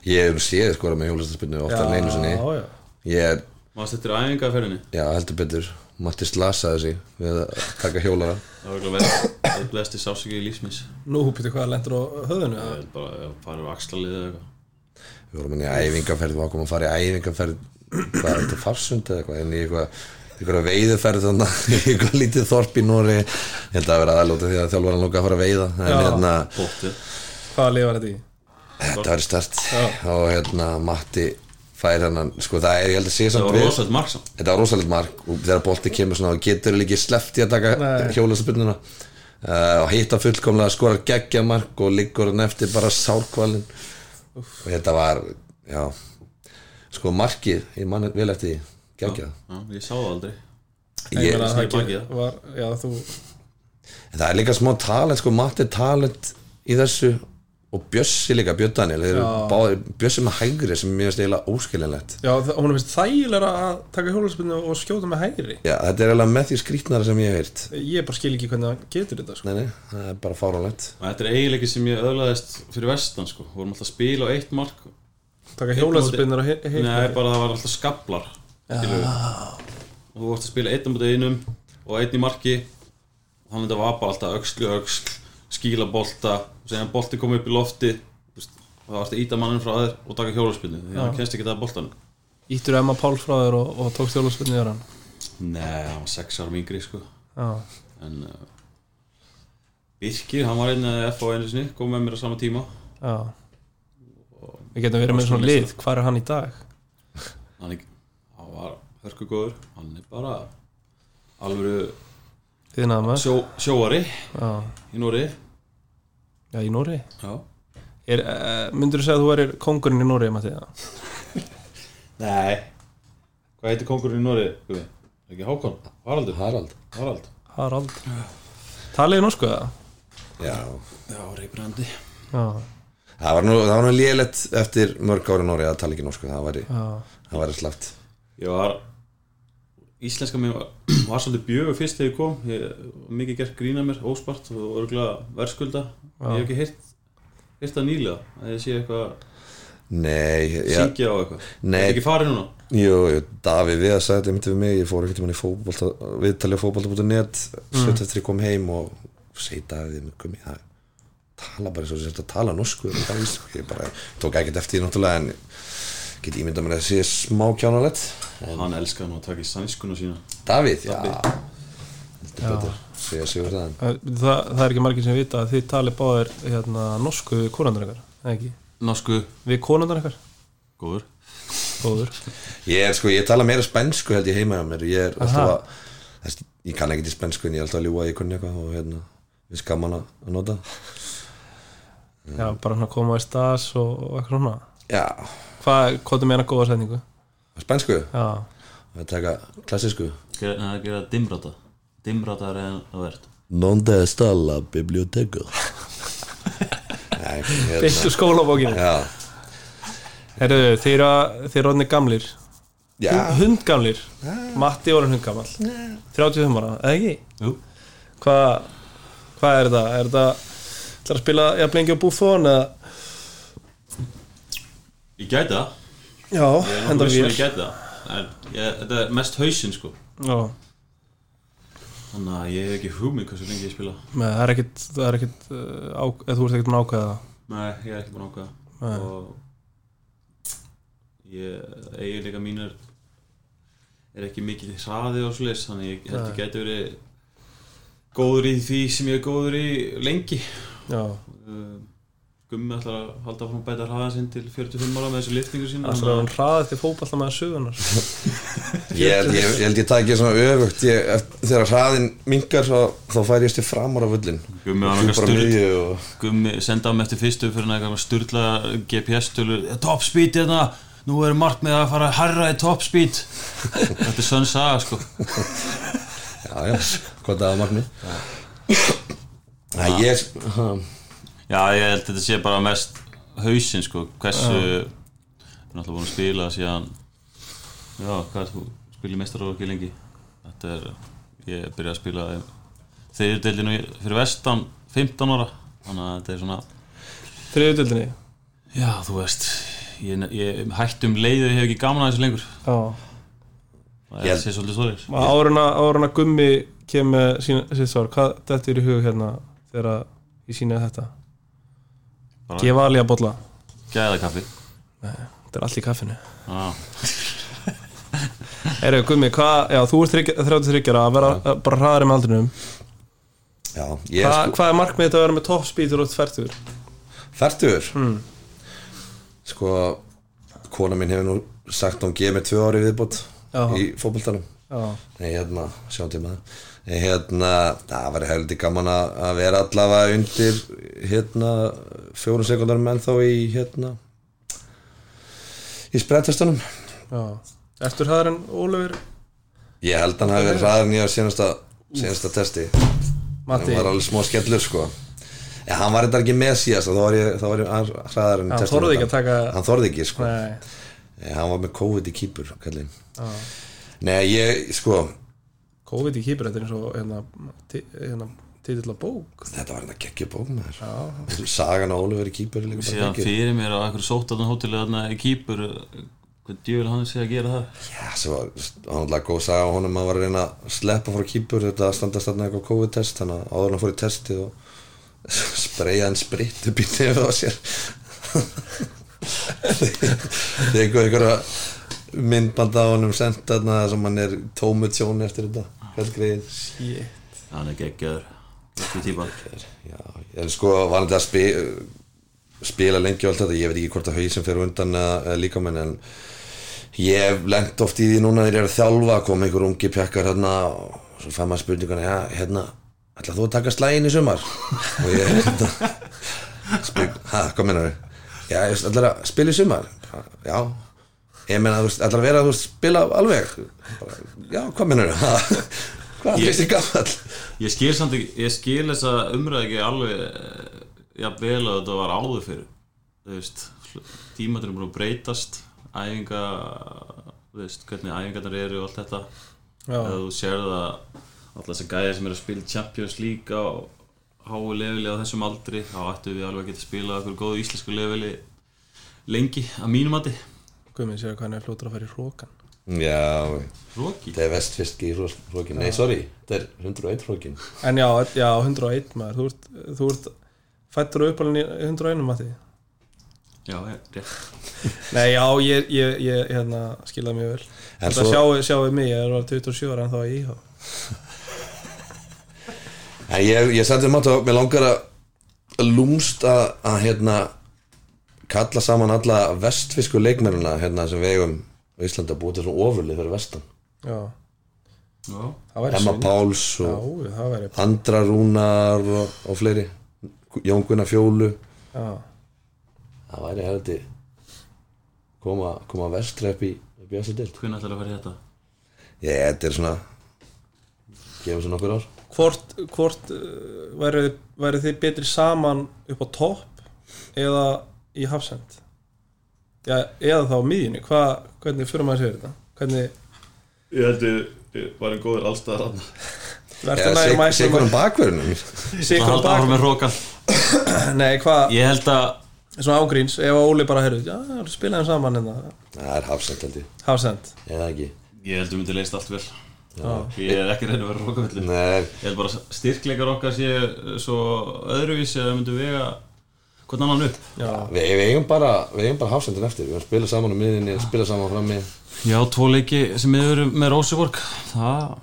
Ég hef séð skora með hjólastaspinnu ofta en einu sinni. Já, já, Ég er, maður settir æfingaferðinni? Já heldur betur. Matti slasaði sig við að taka hjólara það var ekki að blesti sásöki í lífsmins nú húpiti hvað lendur á höfðinu það er bara að fara úr axlalið eða eitthvað. Við vorum inn í æfingaferð, við varum að fara í æfingaferð Hvað er þetta farsund eða eitthvað En í eitthvað, eitthvað veiðuferð þannig í eitthvað lítið þorp í Nóri Ég held að vera aðlóta því að þjálfara lóka að fara að veiða En hérna, Hvaða lið var þetta í? þetta var start Já. Og hérna, Matti fær hennan Sko það er, ég held að sé það samt var við Þetta var rosalegt mark og þegar bolti kemur svona og getur líki sleppt í að taka Nei. hjólastaspurnuna uh, og hitta fullkomlega að skora geggja mark og liggur hann eftir bara sárkvalin og þetta var já, sko markið ég mann vel eftir því, geggja já, ég sá það aldrei. Ég ég, það ekki- var, Já, þú það er líka smá talent sko, Matti er talent í þessu og Bjössi líka, Björn Daniel þeir eru Já. báðir, Bjössi með hægri sem mér finnst eiginlega óskiljanlegt. Já, það, hún finnst þægilega að taka hjólaspinnu og skjóta með hægri. Já, þetta er eiginlega með því skrítnara sem ég hef heyrt. Ég bara skil ekki hvernig það getur þetta sko. nei, nei, það er bara fáránlegt. Og þetta er eiginleiki sem ég öðlaðist fyrir vestan sko, við vorum alltaf að spila á eitt mark. Taka hjólaspinnur og heilt Nei, bara það var alltaf skablar og þú vorst að spila einn á mútið einum og einn í marki. Og þannig að þetta var bara alltaf öxlu öxl skíla bolta og segja að bolti kom upp í lofti. Og það varst að íta mannin frá þér og taka hjólaspilni því að hann kennst ekki það boltan Íttur Emma Páls frá þér og, og tókst hjólaspinnu í hann Nei, hann var sex árum yngri sko. Já, en uh, Birkir, hann var einn eða F á einu sinni kom með mér á sama tíma. Já. Við getum verið með svona lið, hvað er hann í dag? hann, er- var hörkugóður hann er bara að sjó, sjóari Já, í Nóri já í Nóri er, uh, Myndur þú segja að þú erir kongurinn í Nóri? Nei. Hvað heitir kongurinn í Nóri? Guði? Ekki Hákon? Haraldur? Harald. Harald. Harald. Talið norsku eða? já, Já, reybrandi. Já, það var nú, það var nú lélegt eftir mörg ári Nóri að tala ekki norsku það væri, já, það væri slagt Ég var Íslenska mér var, var svolítið bjögur fyrst þegar ég kom Ég var mikið gert grína mér, óspart og örgulega verðskulda Ég hef ekki heyrt það nýlega að ég sé eitthvað syngja á eitthvað Nei. Er ekki farið núna? jú, jú, Davíð við að sagði þetta myndi við mig ég fór ekkert um hann í fótbolta viðtalið fótbolta.net mm. sveit eftir ég kom heim og segi Davíð með gummi það tala bara eins og þess að tala norsku og tala íslensku. ég bara tók ekkert eftir því náttúrulega en get ímyndað mér að það sé smá kjánalett Hann elskaði nú að taka í sænskuna sína. Davíð, já. Dabbi. heldur betur, segja sig úr það það, er ekki margir sem vita að þið talið báðir hérna, norsku við konundar ykkar ekki? Norsku? Við konundar ykkar? Góður. Góður. Ég er sko, ég tala meira spænsku held ég heima á mér. Ég er alltaf Aha. að þess, Ég kann ekki til spænsku en ég er alltaf að að ég kunni eitthvað og hérna, við skamman að að nota. Já, bara svona koma í stas og, og eitthvað svona. Já, Hvað, hvað er meina góða setningu? spænsku? Já, að taka klassísku. Gera- Nei, það gera dimrata Dimrata er en það verðt Nonde stalla biblioteko Nei, hérna. Beittu skólabókinu Já, Herru, þeir eru orðinni gamlir. Já, Hundgamlir. Matti orðin hundgamal 35 ára, eða ekki? Jú. Hvað hva er það? Er það Það að spila jafn lengi á Buffon eða Ég gæti það. Já, hendar við ég gæti það. En ég, Þetta er mest hausinn sko. Já, Þannig að ég hef ekki hugmynd hversu lengi ég spila. Með, það er ekkit það er ekkit, uh, á, eða þú ert ekkit búin að ákveða það? Nei, ég er ekki búin að ákveða Nei. Og ég eiginleika mínir er ekki mikið hraði og svoleiðis þannig ég held ég gæti verið góður í því sem ég er góður í lengi. Já, uh, Gummi ætlar að halda frá að bæta hraða sinn til 45 ára með þessu liftingu sína það er hann hraðið til fótballta með sögunar ég held ég, ég, held ég taki svona öfugt. Ég, Þegar hraðin mingar svo, þá fær ég stið framar af völlin Gummi var náttúrulega og Gummi senda á mig eftir fyrstu fyrir eitthvað styrla GPS-tölur Top speed hérna, nú er margt með að fara að harra í top speed. Þetta er sönn saga sko. Já, já, hvað það var magni Nei, ég ha, Já, ég held að þetta sé bara mest hausinn sko, hversu við erum alltaf búin að spila síðan já, hvað þú? Spila í meistaróðu ekki lengi? Þetta er, ég byrjaði að spila þegar deildinu fyrir vestan 15 ára, þannig að þetta er svona Þriðutöldinni já, þú veist ég, ég hætti um leiðu, ég hef ekki gaman að þessu lengur. Já. Það er sér svolítið stórir Áruna, áruna gummi kemur með sína, sitt svar, hvað þetta er í hug hérna þegar ég sína þetta Gefa alveg að bolla. Gæða kaffi. Þetta er allt í kaffinu. Ah, Eru gummi, hvað, já, þú ert 33 að vera uh, bara hraðari með aldrinum. Já, ég Hva, sko Hvað er markmið þetta að vera með top speed og færtur? Fertur Hmm. Sko, kona mín hefur nú sagt að hún gefið mig tvö ári viðbót Já. í fótboltanum. Já, Nei, hérna, sjáum til maður Nei, hérna, það var heldur gaman að vera allavega undir hérna, fjórum sekundarum en þá í hérna í sprettestunum já. Ertur hraðar en Ólafur? Ég held að hann hafi verið hraðar nýja senasta, senasta testi. Matti? Það var alveg smá skellur sko. Já, hann var þetta ekki með síðast þá var ég, þá var ég aðeins hraðar en Hann þorði ekki að taka- Hann þorði ekki sko. Nei, Nei, hann var með COVID í kýpur Nei, ég, sko COVID í kýpur, þetta er eins og hérna, hérna titill á bók. Þetta var þetta geggja bók með Já, þér Sagan á Ólafur í kýpur síðan fyrir mér á einhverju sóttarnan hóteli þarna í Kýpur hvað djöfil hann sé að gera það? Já, svo var hann alltaf góð saga á honum að var að reyna að sleppa frá kýpur þetta að standast þarna eitthvað COVID-test þannig að áður hann fór í testið og spreyja hann spritt upp í nefið á sér. Það er einhverja myndband á honum sendt þarna þar sem hann er tómu tjóni eftir þetta hvað greið shit. Hann er Já, en sko var hann að spi, spila lengi og allt þetta, ég veit ekki hvort að hausinn fyrir undan eða, eða líka menn en ég hef lengt oft í því núna þegar ég er að þjálfa, kom einhver ungi pjakkar hérna og svo fann maður spurninguna, já, hérna ætla þú að taka slægin í sumar? Og ég hérna spyr, ha, hvað mennar þau? Já, ég ætla að spila í sumar. Já, ég meina, þú veist, að vera þú veist, spila alveg Bara, já, hvað mennar þau? hvað Ég- finnst þið gammal? ég skil samt ekki, ég skil þessa umræð ekki alveg eh, jafn vel að þetta var áður fyrir þú veist, tímatur er búin að breytast æfinga þú veist, hvernig æfingarnar eru og allt þetta Já. eða þú sér það alltaf þessi gæðir sem eru að spila Champions League á háu leveli á þessum aldri þá ættu við alveg að geta spila okkur góðu íslensku leveli lengi að mínum mati Guðminn séu hvað hann er flótur að fara í hrókan Já, Róki þetta er vestfiski í hrókin Nei, sorry, þetta er 101 hrókin En já, já, 101 maður. Þú ert, þú ert fættur upp alveg í 101 Matti. Já, ég- rétt. Nei, já, ég, ég, ég hérna, skilaði mjög vel. En Þetta svo- sjáu, sjáu mig, ég var 27 ára en þá í íhá En ég, ég sætti um að mér langar að lúmst að, að hérna kalla saman alla vestfisku leikmennina hérna sem á Íslandi að búið til svona ofurlið fyrir vestan. Já, Já, það Emma. Páls Já, og það væri Andra Rúnar og, og fleiri. Jón Gunnar Fjólu. Já, það væri hefði koma, koma vestri upp í, í dild hvernig ætlar að fara í þetta? Ég, þetta er svona gefum sér nokkur ár. Hvort, hvort uh, væri, væri þið betri saman upp á topp eða í hafsend Já, eða þá miðjunni. Hva, hvernig fyrir maður sér þetta? Hvernig Ég held ég, ég var einn góður allstaðar hann verður sigur um bakverðinum Það Sigur halda bak áfram með hrókan Nei, hvað, Ég held að svona ágríns. Ef að Óli bara heyrðu, já, spilaðum saman en það, Það er hafsend held ég. Hafsend Eða ekki. Ég held að myndi leist allt vel. Ég er ekki reynd að vera Nei, Ég held bara að styrkleikar okkar sé svo öðruvísi að það myndi vega hvern annan upp? Já, við, við eigum bara bara hafsendin eftir. Við spilað saman á miðinni, spilað saman á frammi. Já, tvo leiki sem við erum með Róseborg Það,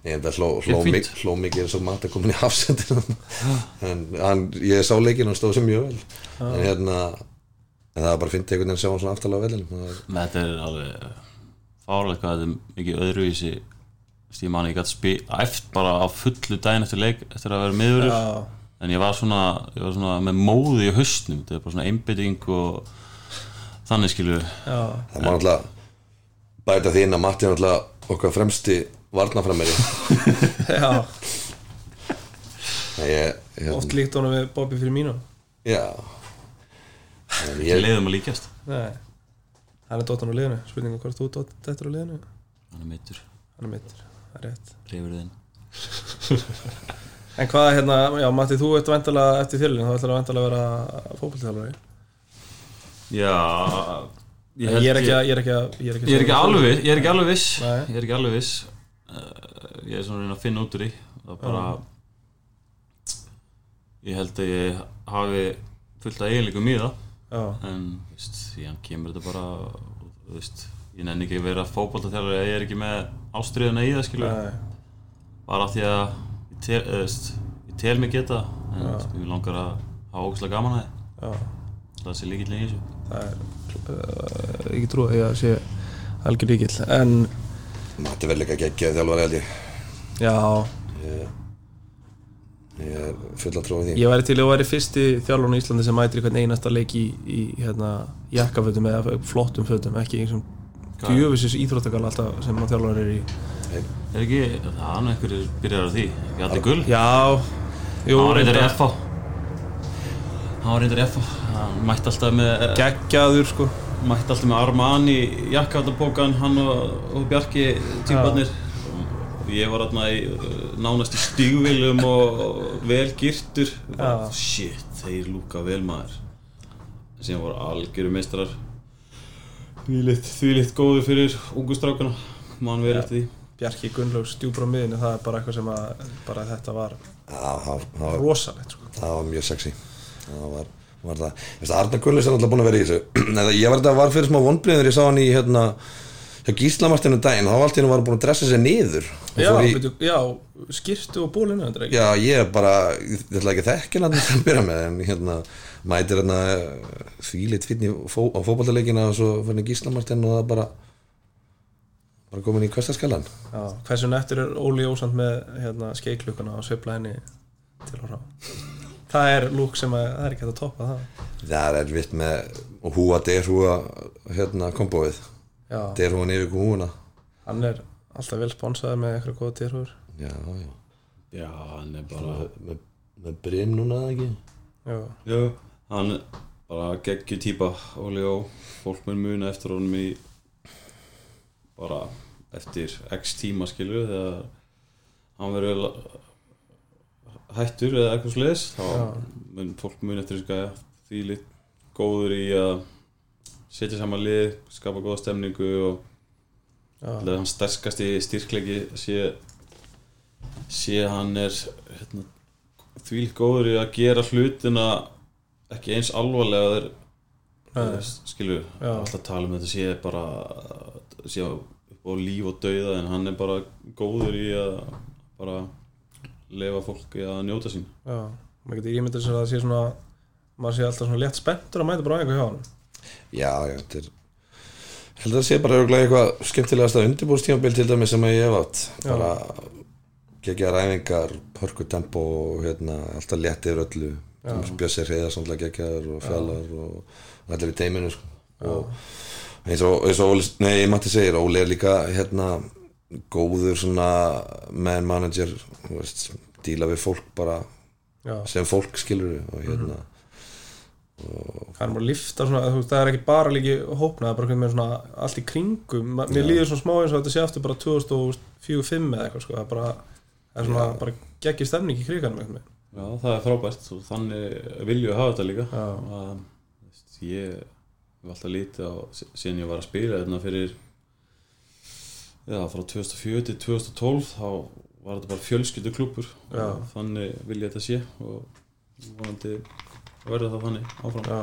Ég held að hló, hló, hló mikið eins og mat að koma í hafsendin En hann, ég sá leikinn og stóð sem mjög vel. En hérna En það var bara að finna einhvern veginn að sjá hann svona aftalega er- þetta er alveg fárlega hvað þetta er mikið öðruvísi. Ég man ég gæti spil æft bara á fullu daginn eftir leik eftir að vera miðurur já, en ég var svona, ég var svona með móði í haustnum, þetta er bara svona einbytting og þannig skilur já, Það má náttúrulega bæta því inn að Matti er náttúrulega okkar fremsti varnaframeri já. Ég, ég, Oft líkt honum við Bobby fyrir mínu. Já. Ég ég, leiðum að líkjast. Nei, hann er dottan á liðinu. Spurninga hvort þú dott þetta á liðinu? Hann er meittur, Hann er mittur, það er rétt. Leifur þinn En hvað hérna, já Matti, þú ert vandalega eftir þjölinn Þá ætlar að vandalega að vera fókbaltþjálfari já Ég er ekki að, ég er ekki að Ég er ekki, ég er ekki alveg, ég er ekki alveg viss. Nei. ég er ekki alveg viss. Uh, ég er svona að reyna að finna út úr því. Það er bara ég held að ég hafi fullt af eiginleikum í það. Já, en veist, síðan kemur þetta bara þú veist, ég nenni ekki að vera fótboltaþjálfari ef ég er ekki með ástriðuna í það nei, bara af því að ég tel, eða, veist, ég tel mig geta en ég langar að hafa ógæslega gaman að já. Það það sé líkilega í þessu. Það er uh, ekki trúið að ég sé algjör líkill En, Matti verður líka geggjaði þjálfari held ég. Já. Ég er full að trúa því. Ég væri til að væri fyrsti þjálfun í Íslandi sem mætir í hvern einasta leik í, í hérna, jakkafötum eða flottum fötum ekki einhversum djöfisins íþróttakal alltaf sem að þjálfur er í er ekki, það er nú einhverjir byrjar á því. Allir gull, Já, jú, hann var reyndar. FH hann var reyndar í FH hann mætti alltaf með geggjaður sko. mætti alltaf með Armani jakkaðabókan, hann og, og Bjarki tímbarnir og ég var alltaf í uh, nánast í stígvilum og vel girtur. Já. shit, þeir lúka vel maður. Síðan voru algjöru meistrar þvílitt, þvílitt góður fyrir ungustrákana mann verið eftir því Bjarki Gunnlaugs djúbra á miðinu það er bara eitthvað sem að bara þetta var rosalegt sko. það var mjög sexy. Það var, var það Þessi, Arnar Gullis er náttúrulega búin að vera í þessu. Eða, Ég var var fyrir smá vonbriður Ég sá hann í hérna hjá Gíslamartinu daginn, þá var allt í hennu var hann búin að dressa sig niður já, í, byrju, já, skýrtu og bólinu ekki Já, ég er bara, ég ætla ekki að þekka hann að byrja með, en hérna mætir hérna þvílitt fínn í fó, á fótballtaleikina og svo fyrir Gíslamartin og það bara bara komin í kvestaskalan já, hversu nettur er Óli Ósand með hérna, skeiklukkuna og sveifla henni til og frá? Það er lúk sem að, það er ekki hægt að toppa það. Það er vitt með húa derhúa hérna kombóið já, derhúan yfir húuna hann er alltaf vel sponsaður með eitthvað góða dýrhúr Já, já, já, hann er bara með, með brim núna eða ekki? Já, Já, hann er bara geggju típa Óli og fólk mun muna eftir honum í bara eftir x tíma skilur þegar hann verður hættur eða eitthvað sliðis þá mun fólk muna eftir því lit góður í að setja saman lið, skapa góða stemningu og að hann sterkasti styrklegi sé sé hann er hérna, því góður í að gera hlutina ekki eins alvarlega skilju, alltaf tala um þetta sé bara sé upp á líf og dauða en hann er bara góður í að bara lefa fólki að njóta sín. Já maður getur ímyndið sér að það sé svona maður sé alltaf svona létt spenntur að mæta bara á einhver hjá hann Já, já, þetta er held að það sé bara örugglega eitthvað skemmtilegasta undirbúrstímabil til dæmis sem að ég hef átt. Bara gegja ræfingar, hörku tempo og hérna, alltaf létt yfir öllu. Bjössi Hreiðar samtlega geggjaður og fjallar og allir í teiminu sko. og eins og, eins og Óli, nei, Matti segir, Óli er líka hérna, góður svona man manager þú veist, díla við fólk bara Já, sem fólk skilur við og hérna það er bara að lifta svona, þú veist, það er ekki bara líki hópna, það er bara svona allt í kringum, mér líður svona smá eins og þetta sé aftur bara 2004-2005 eða eitthvað sko, það er bara, það er svona bara geggi stemning í kriganum eitthvað með. Já, það er frábært og þannig vilju að hafa þetta líka. Já. að, veist, ég hef alltaf lítið á síðan ég var að spila þarna fyrir já, frá 2004 til 2012 þá var þetta bara fjölskyldu klúpur Já. og þannig vil ég þetta sé og vonandi verður það þannig áfram. Já.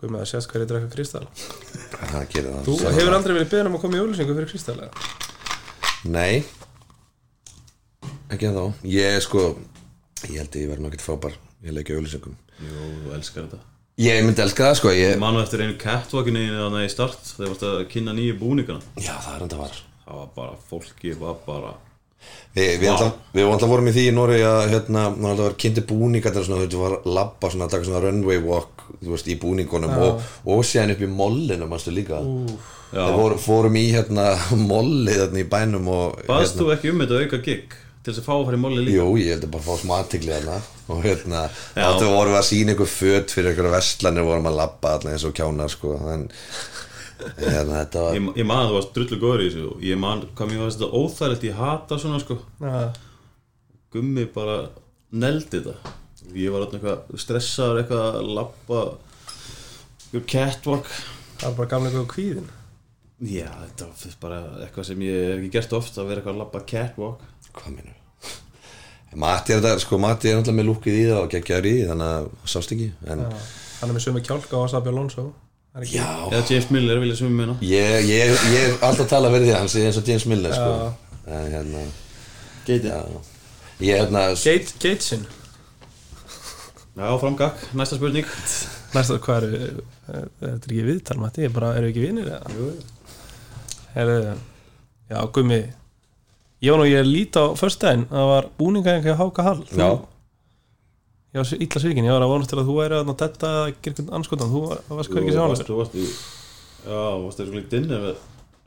Guð með að sést hverju drekka kristall það það. Þú hefur aldrei verið beðin um að koma í auðlýsingu fyrir kristall eða? Nei. Ekki þá Ég sko Ég held að ég verði nokkert frábær Ég leik auðlýsingum Jú, þú elskar þetta Ég myndi elska það sko Ég manu eftir einu catwalkinu í start þegar varst að kynna nýju búningana. Já það er enda var. Það var bara, fólki var bara Vi, Við við alltaf vorum í því í Nóri að hérna, maður alltaf var kynnti búningar þegar svona, þú var að labba svona, að taka svona runway walk þú veist, í búningunum og, og síðan upp í mollinu, mannstu líka? Vorum, fórum í hérna molli þarna í bænum og Baðst þú ekki um þetta auka gig til þess að fá að fara í molli líka? Jú, ég held að bara fá smatikli þarna. Og hérna, áttu vorum við að sína ykkur föt fyrir ykkur verslanir vorum að labba allir eins og kjánar sko. En hérna, þetta var Ég, ég man að þú varst drullu góður í þessu og ég man hvað mér varst þetta óþægilegt ég hata svona sko. Já, Gummi bara neldi þetta. Ég var alltaf eitthvað stressaður eitthvað að labba Ykkur catwalk. Það er bara gamlega góð kvíðin Já, þetta var bara eitthvað sem ég hef ekki gert oft að vera eitthvað að labba catwalk hvað minnur Matti er þetta, sko Matti er alltaf með lúkið í það og geggjaður í þannig að það sást ekki en Já. Hann er með sömu kjálka og Sabi Alonso Það er ekki- já, Eða James Miller vilja sem við meina. Ég, ég, ég er alltaf að tala fyrir því að hann sé eins og James Miller sko. En hérna, ég hérna, Gate, Gatesin Já, framgak, næsta spurning. Næsta, hvað eru eh, Þetta er ekki viðtal, Matti, ég bara, eru ekki vinir eða? Jú. Herðu, já, Gummi Ég var nú, ég líti á föstudaginn Það var búningaðing hjá Háka Hall. Þú- já, Ég var illa svikin, ég var að vonast til að þú væri að detta að gera einhvern anskotan, þú var- varst hvergi Jú, sjálega Þú varst í Já, varst það svona dinner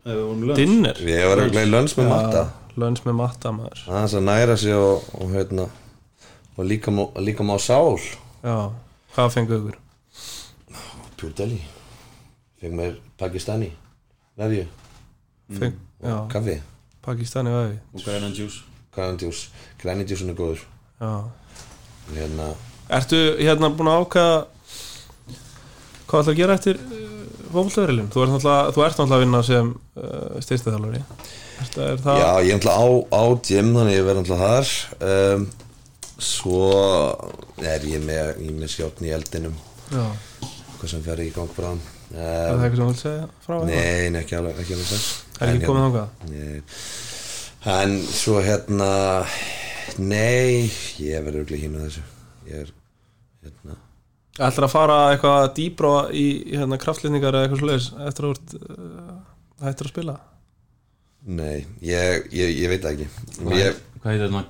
við vorum löns Dinner? Ég var að lönns með Matta. Lönns með matta maður. Aðeins að næra sig og, og hérna og líka má, líka má sál. Já, hvað fengu ykkur? Pure Delhi. Feng mér Pakistani. Vefju, Feng, já, kaffi Pakistani væði Og grænan juice grænindjús, grænindjúsin er góður. Já. Hérna, Ertu hérna búin að ákvaða hvað ætlar að gera eftir? Þú ert náttúrulega, þú ert náttúrulega að vinna sem uh, styrstaðalari Er það já ég er náttúrulega á, á gym þannig ég verð náttúrulega þar. Um, svo er ég með, ég með skjátn í eldinum. Já, hvað sem fer í gang bráðum er það um, eitthvað sem þú vilt segja frá nei, ekki alveg ekki alveg þess Er ekki komið þangað? Nei. En svo hérna Nei, ég verður örugglega hínu þessu Ég er hérna Ætlar að fara eitthvað dýbra í hérna, kraftlýningar eða eitthvað sluðis eftir að þú ert uh, hættir að spila? Nei, ég, ég, ég veit það ekki Hvað Ég, hvað heitir þetta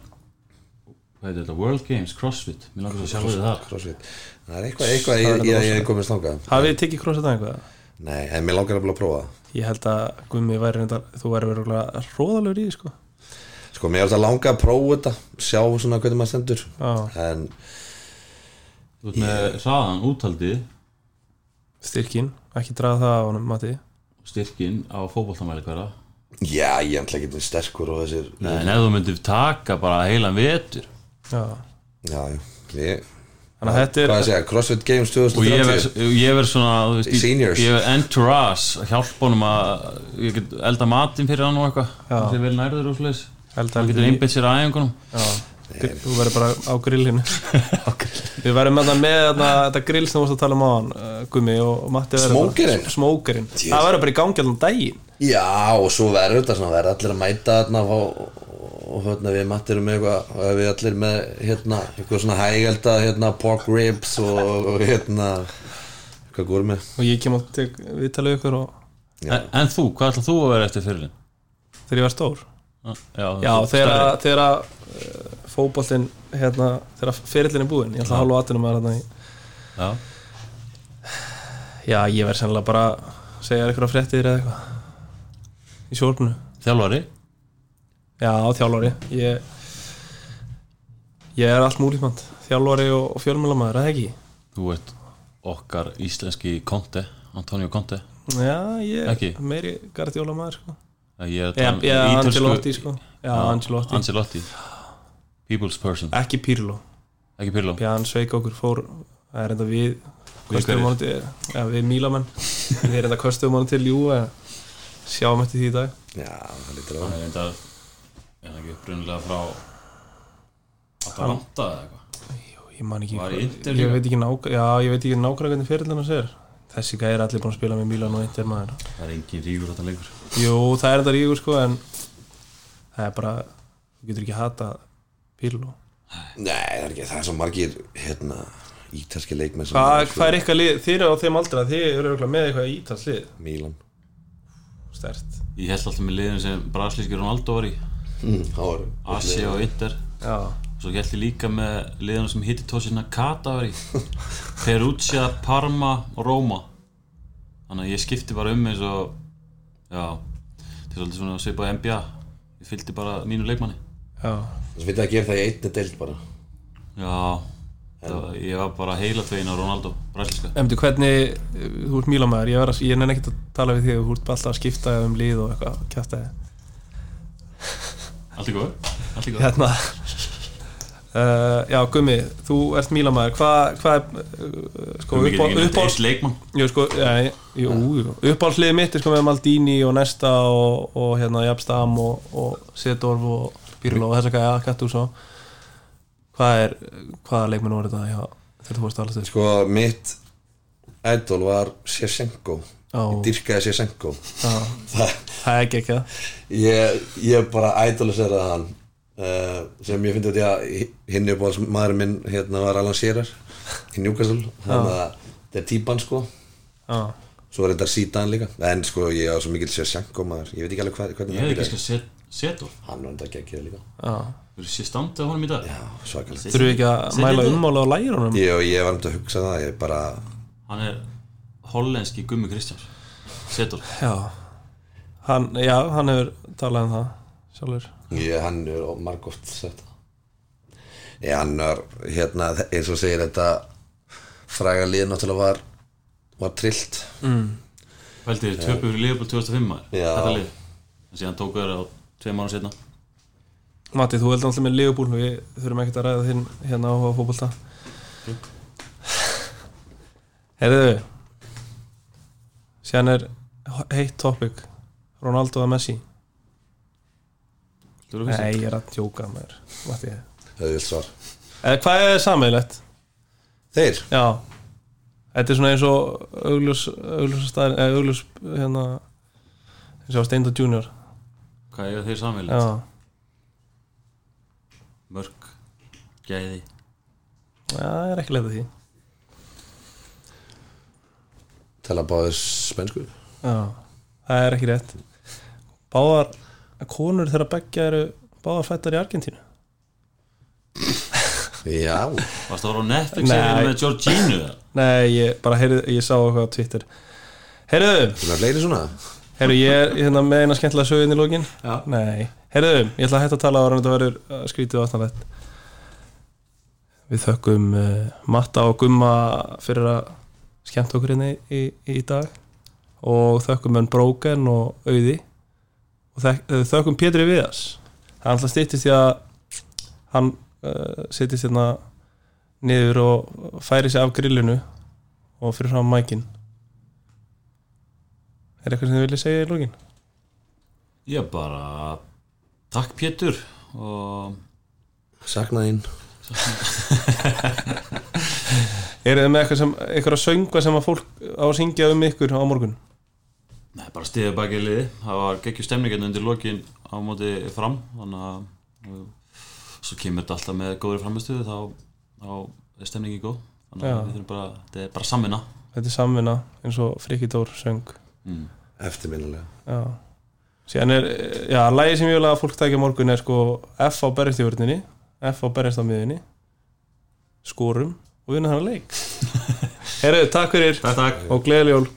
Hvað heitir þetta? World Games, CrossFit Mér langar að sjá þið það crossfit Það er eitthvað, eitthvað Það er ég, ég, ég rosalegt. er komið stangað Hafið þið tekið crossfit eitthvað? Nei, en mér langar að prófa það. Ég held að Gummi væri reyndar, þú væri verið róðalegur í því, sko. Sko, mér er alltaf langa að prófa þetta Sjá svona hvernig maður stendur. Já, En Þú ert með hraðan úthaldið. Styrkin, ekki draga það á honum, Matti. Styrkin á fótboltamæli hverja já, ég er alltaf ekki sterkur og þessir En ef þú myndir taka bara heilan vetur. Já, Já, já, ég þannig að þetta er Hvað að segja, CrossFit Games og ég 2030? verð ég verð svona þú veist, ég- Seniors. ég verð entourage að hjálpa honum að ég get elda matinn fyrir hann og eitthvað það er vel nærður og sliðis held hann að getur einbeitt sér að æfingunum. Já, þú verður bara á grillinu. Við verðum með, með þarna, þetta grill sem þú varst að tala um á hann Gummi og Matti Smókerinn? Smókerinn, það verður bara í gangi allan daginn. Já, og svo verður þetta svona, verður allir að mæta þarna og, og hérna við mattirum með eitthvað við allir með hérna eitthvað svona hægelda hérna pork ribs og, og hérna eitthvað góður með. Og ég kem og tek viðtalið ykkur og Já. en, en þú, hvað ætlað þú að vera eftir fyrirlin? þegar ég var stór. Já, Já, þú- þegar uh, fótboltinn hérna, þegar ferillin er búinn ég ætla að hálfa aðtunum að hérna í. Já, Já, ég verð sennilega bara að segja ykkur á fréttir eða eitthvað. Í sjórnu Þjálfari Já, þjálfari. Ég, ég er allt múlíkmand Þjálfari og, og fjölmjölamæður, eða ekki? Þú ert okkar íslenski Conte Antonio Conte. Já, ég Ekki? er meiri gardjólamæður sko. Ég er Já, já ítölsku- Angelotti sko. Já, Angelotti Ancelotti. People's person. Ekki Pirlo. Ekki Pirlo. Björn Sveik okkur fór Það er enda við til Já, við Mílamenn. Við erum enda köstum honum til Jú Sjáum eftir því í dag. Já, það. Það er enda Er það ekki upprunnilega frá Atalanta eða eitthvað? Ég man ekki Var Inter Ég líka? veit ekki nákvæm Já, ég veit ekki nákvæm hvernig fyrirlina sér Þessi gæði er allir búin að spila með Mílan og Inter maður. Það er engin ríkur þetta leikur Jú, það er enda ríkur sko En Það er bara Þú getur ekki hata Pirlo. Nei, það er ekki, það er svo margir hérna, ítalski leikmenn sem Hvað eru hva er ykkar lið? Þið eru á þeim aldrei að þið eru örugglega með eitthvað ítalslið Mílan Stert Ég held alltaf með liðin sem braslíski Ronaldo var í mm, var Asia og Inter. Já. Svo ég líka með liðina sem hitti tósina Kata var í Perugia, Parma og Roma. Þannig að ég skipti bara um eins og Já Þetta er svolítið svona svipað NBA Ég fylgdi bara mínu leikmanni. Já. Það veit að gera það í einni deild bara. Já það, Ég var bara heila tvegin á Ronaldo Emdi, hvernig, þú ert Mílamæður, ég, var ég nenni ekkert að tala við þig, þú ert alltaf að skipta um lið og eitthvað, kjæft Allt í góð Allt í góð Hérna, uh, já, Gummi, þú ert Mílamæður, hvað, hvað er, uh, sko, sko, já, jú, jú, uppáhaldsliðið mitt er sko með Maldini og Nesta og, og hérna, Jabstam og, og Sedorf og Pirlo og þess að gæja, Gattus og, hvað er, hvaða leikmenn voru þetta, já, þegar þú fórst alveg til, Sko, mitt idol var Shevchenko. Já. Ég dyrkaði Shevchenko já, Það, það er ekki ekki það, ég, ég bara idoliseraði hann uh, sem ég fyndi út í að hinn upp á maðurinn minn hérna var Alan Shearer í Newcastle. Þannig að þetta er típan sko. Já, svo er þetta sítan líka. En sko ég á svo mikil Shevchenko maður. Ég veit ekki alveg hvað, hvernig Ég hann hef ekki byrjaði. sko Sedorf hann var enda geggið líka. Já, Þú eru sér standið á honum í dag? Já, svakalegt þurfum við ekki að mæla þetta- ummála á lægirunum ég, og ég var um að hugsa það ég bara Hann er hollenski Gummi Kristjáns Sedorf Já. Hann, Já, hann hefur talað um það sjálfur. Ég, hann er margótt sett. Ég, hann var hérna eins og segir þetta fræga lið náttúrulega var var trillt. Veldi þið töpu fyrir Liverpool 2005 maður Já. Þetta lið. En síðan tóku þér á tveim ára setna Matti, þú heldur alltaf með Leopold við þurfum ekkert að ræða þinn hérna á fótbolta. Heyrðu Síðan er heitt topic Ronaldo eða Messi. Að Nei, ég er að djóka með Matti. Auðvilt svar. Eða hvað er sammeilegt? þeir? Já. Þetta er svona eins og augljós staðar, eða augljós hérna eins og Steinda Junior Hvað er þeir samveilið? Já, Mörk, gæði. Já, það er ekki leita því tala báðir spænsku. Já, það er ekki rétt. Báðar konur þeirra beggja eru báðar fættar í Argentínu. Já, Varst það á Netflix serið með Georginu eða? Nei, ég bara heyrði, ég sá eitthvað á Twitter. Heyrðu, það er fleiri svona? Heyrðu, ég er hérna með eina skemmtilega sögin í lókin Já. Nei, heyrðu, ég ætla að hætta að tala ára en þetta verður uh, skrítið og aðstæðanlegt Við þökkum uh, Matta og Gumma fyrir að skemmt okkur hérna í, í, í dag. Og þökkum enn Bróken og Auði. Og þek, uh, þökkum Pétri Viðas hann alltaf stýttist í að hann uh, sittist hérna niður og færi sig af grillinu og fyrir fram mækin. Er eitthvað sem þið viljið segja í lókin? Ég bara Takk Pétur og saknaðinn Er þið með eitthvað sem, eitthvað sönga sem að fólk á að syngja um ykkur á morgun? Nei, bara stiðið baki liði Það var geggjur stemningin undir lokin á móti fram Þannig að Svo kemur þetta alltaf með góðri framistuðu þá, þá er stemningi góð. Þannig að við þurfum bara, þetta er bara samvinna. Þetta er samvinna eins og Friki Dór söng. Mm. eftirminnilega. Já. Síðan er, já, lægi sem ég vil að fólk tækja morgun er sko F á vörninni F á berjast á miðinni Skorum og vinna þannig leik. Herru, takk fyrir. Takk, takk. Og gleðileg jól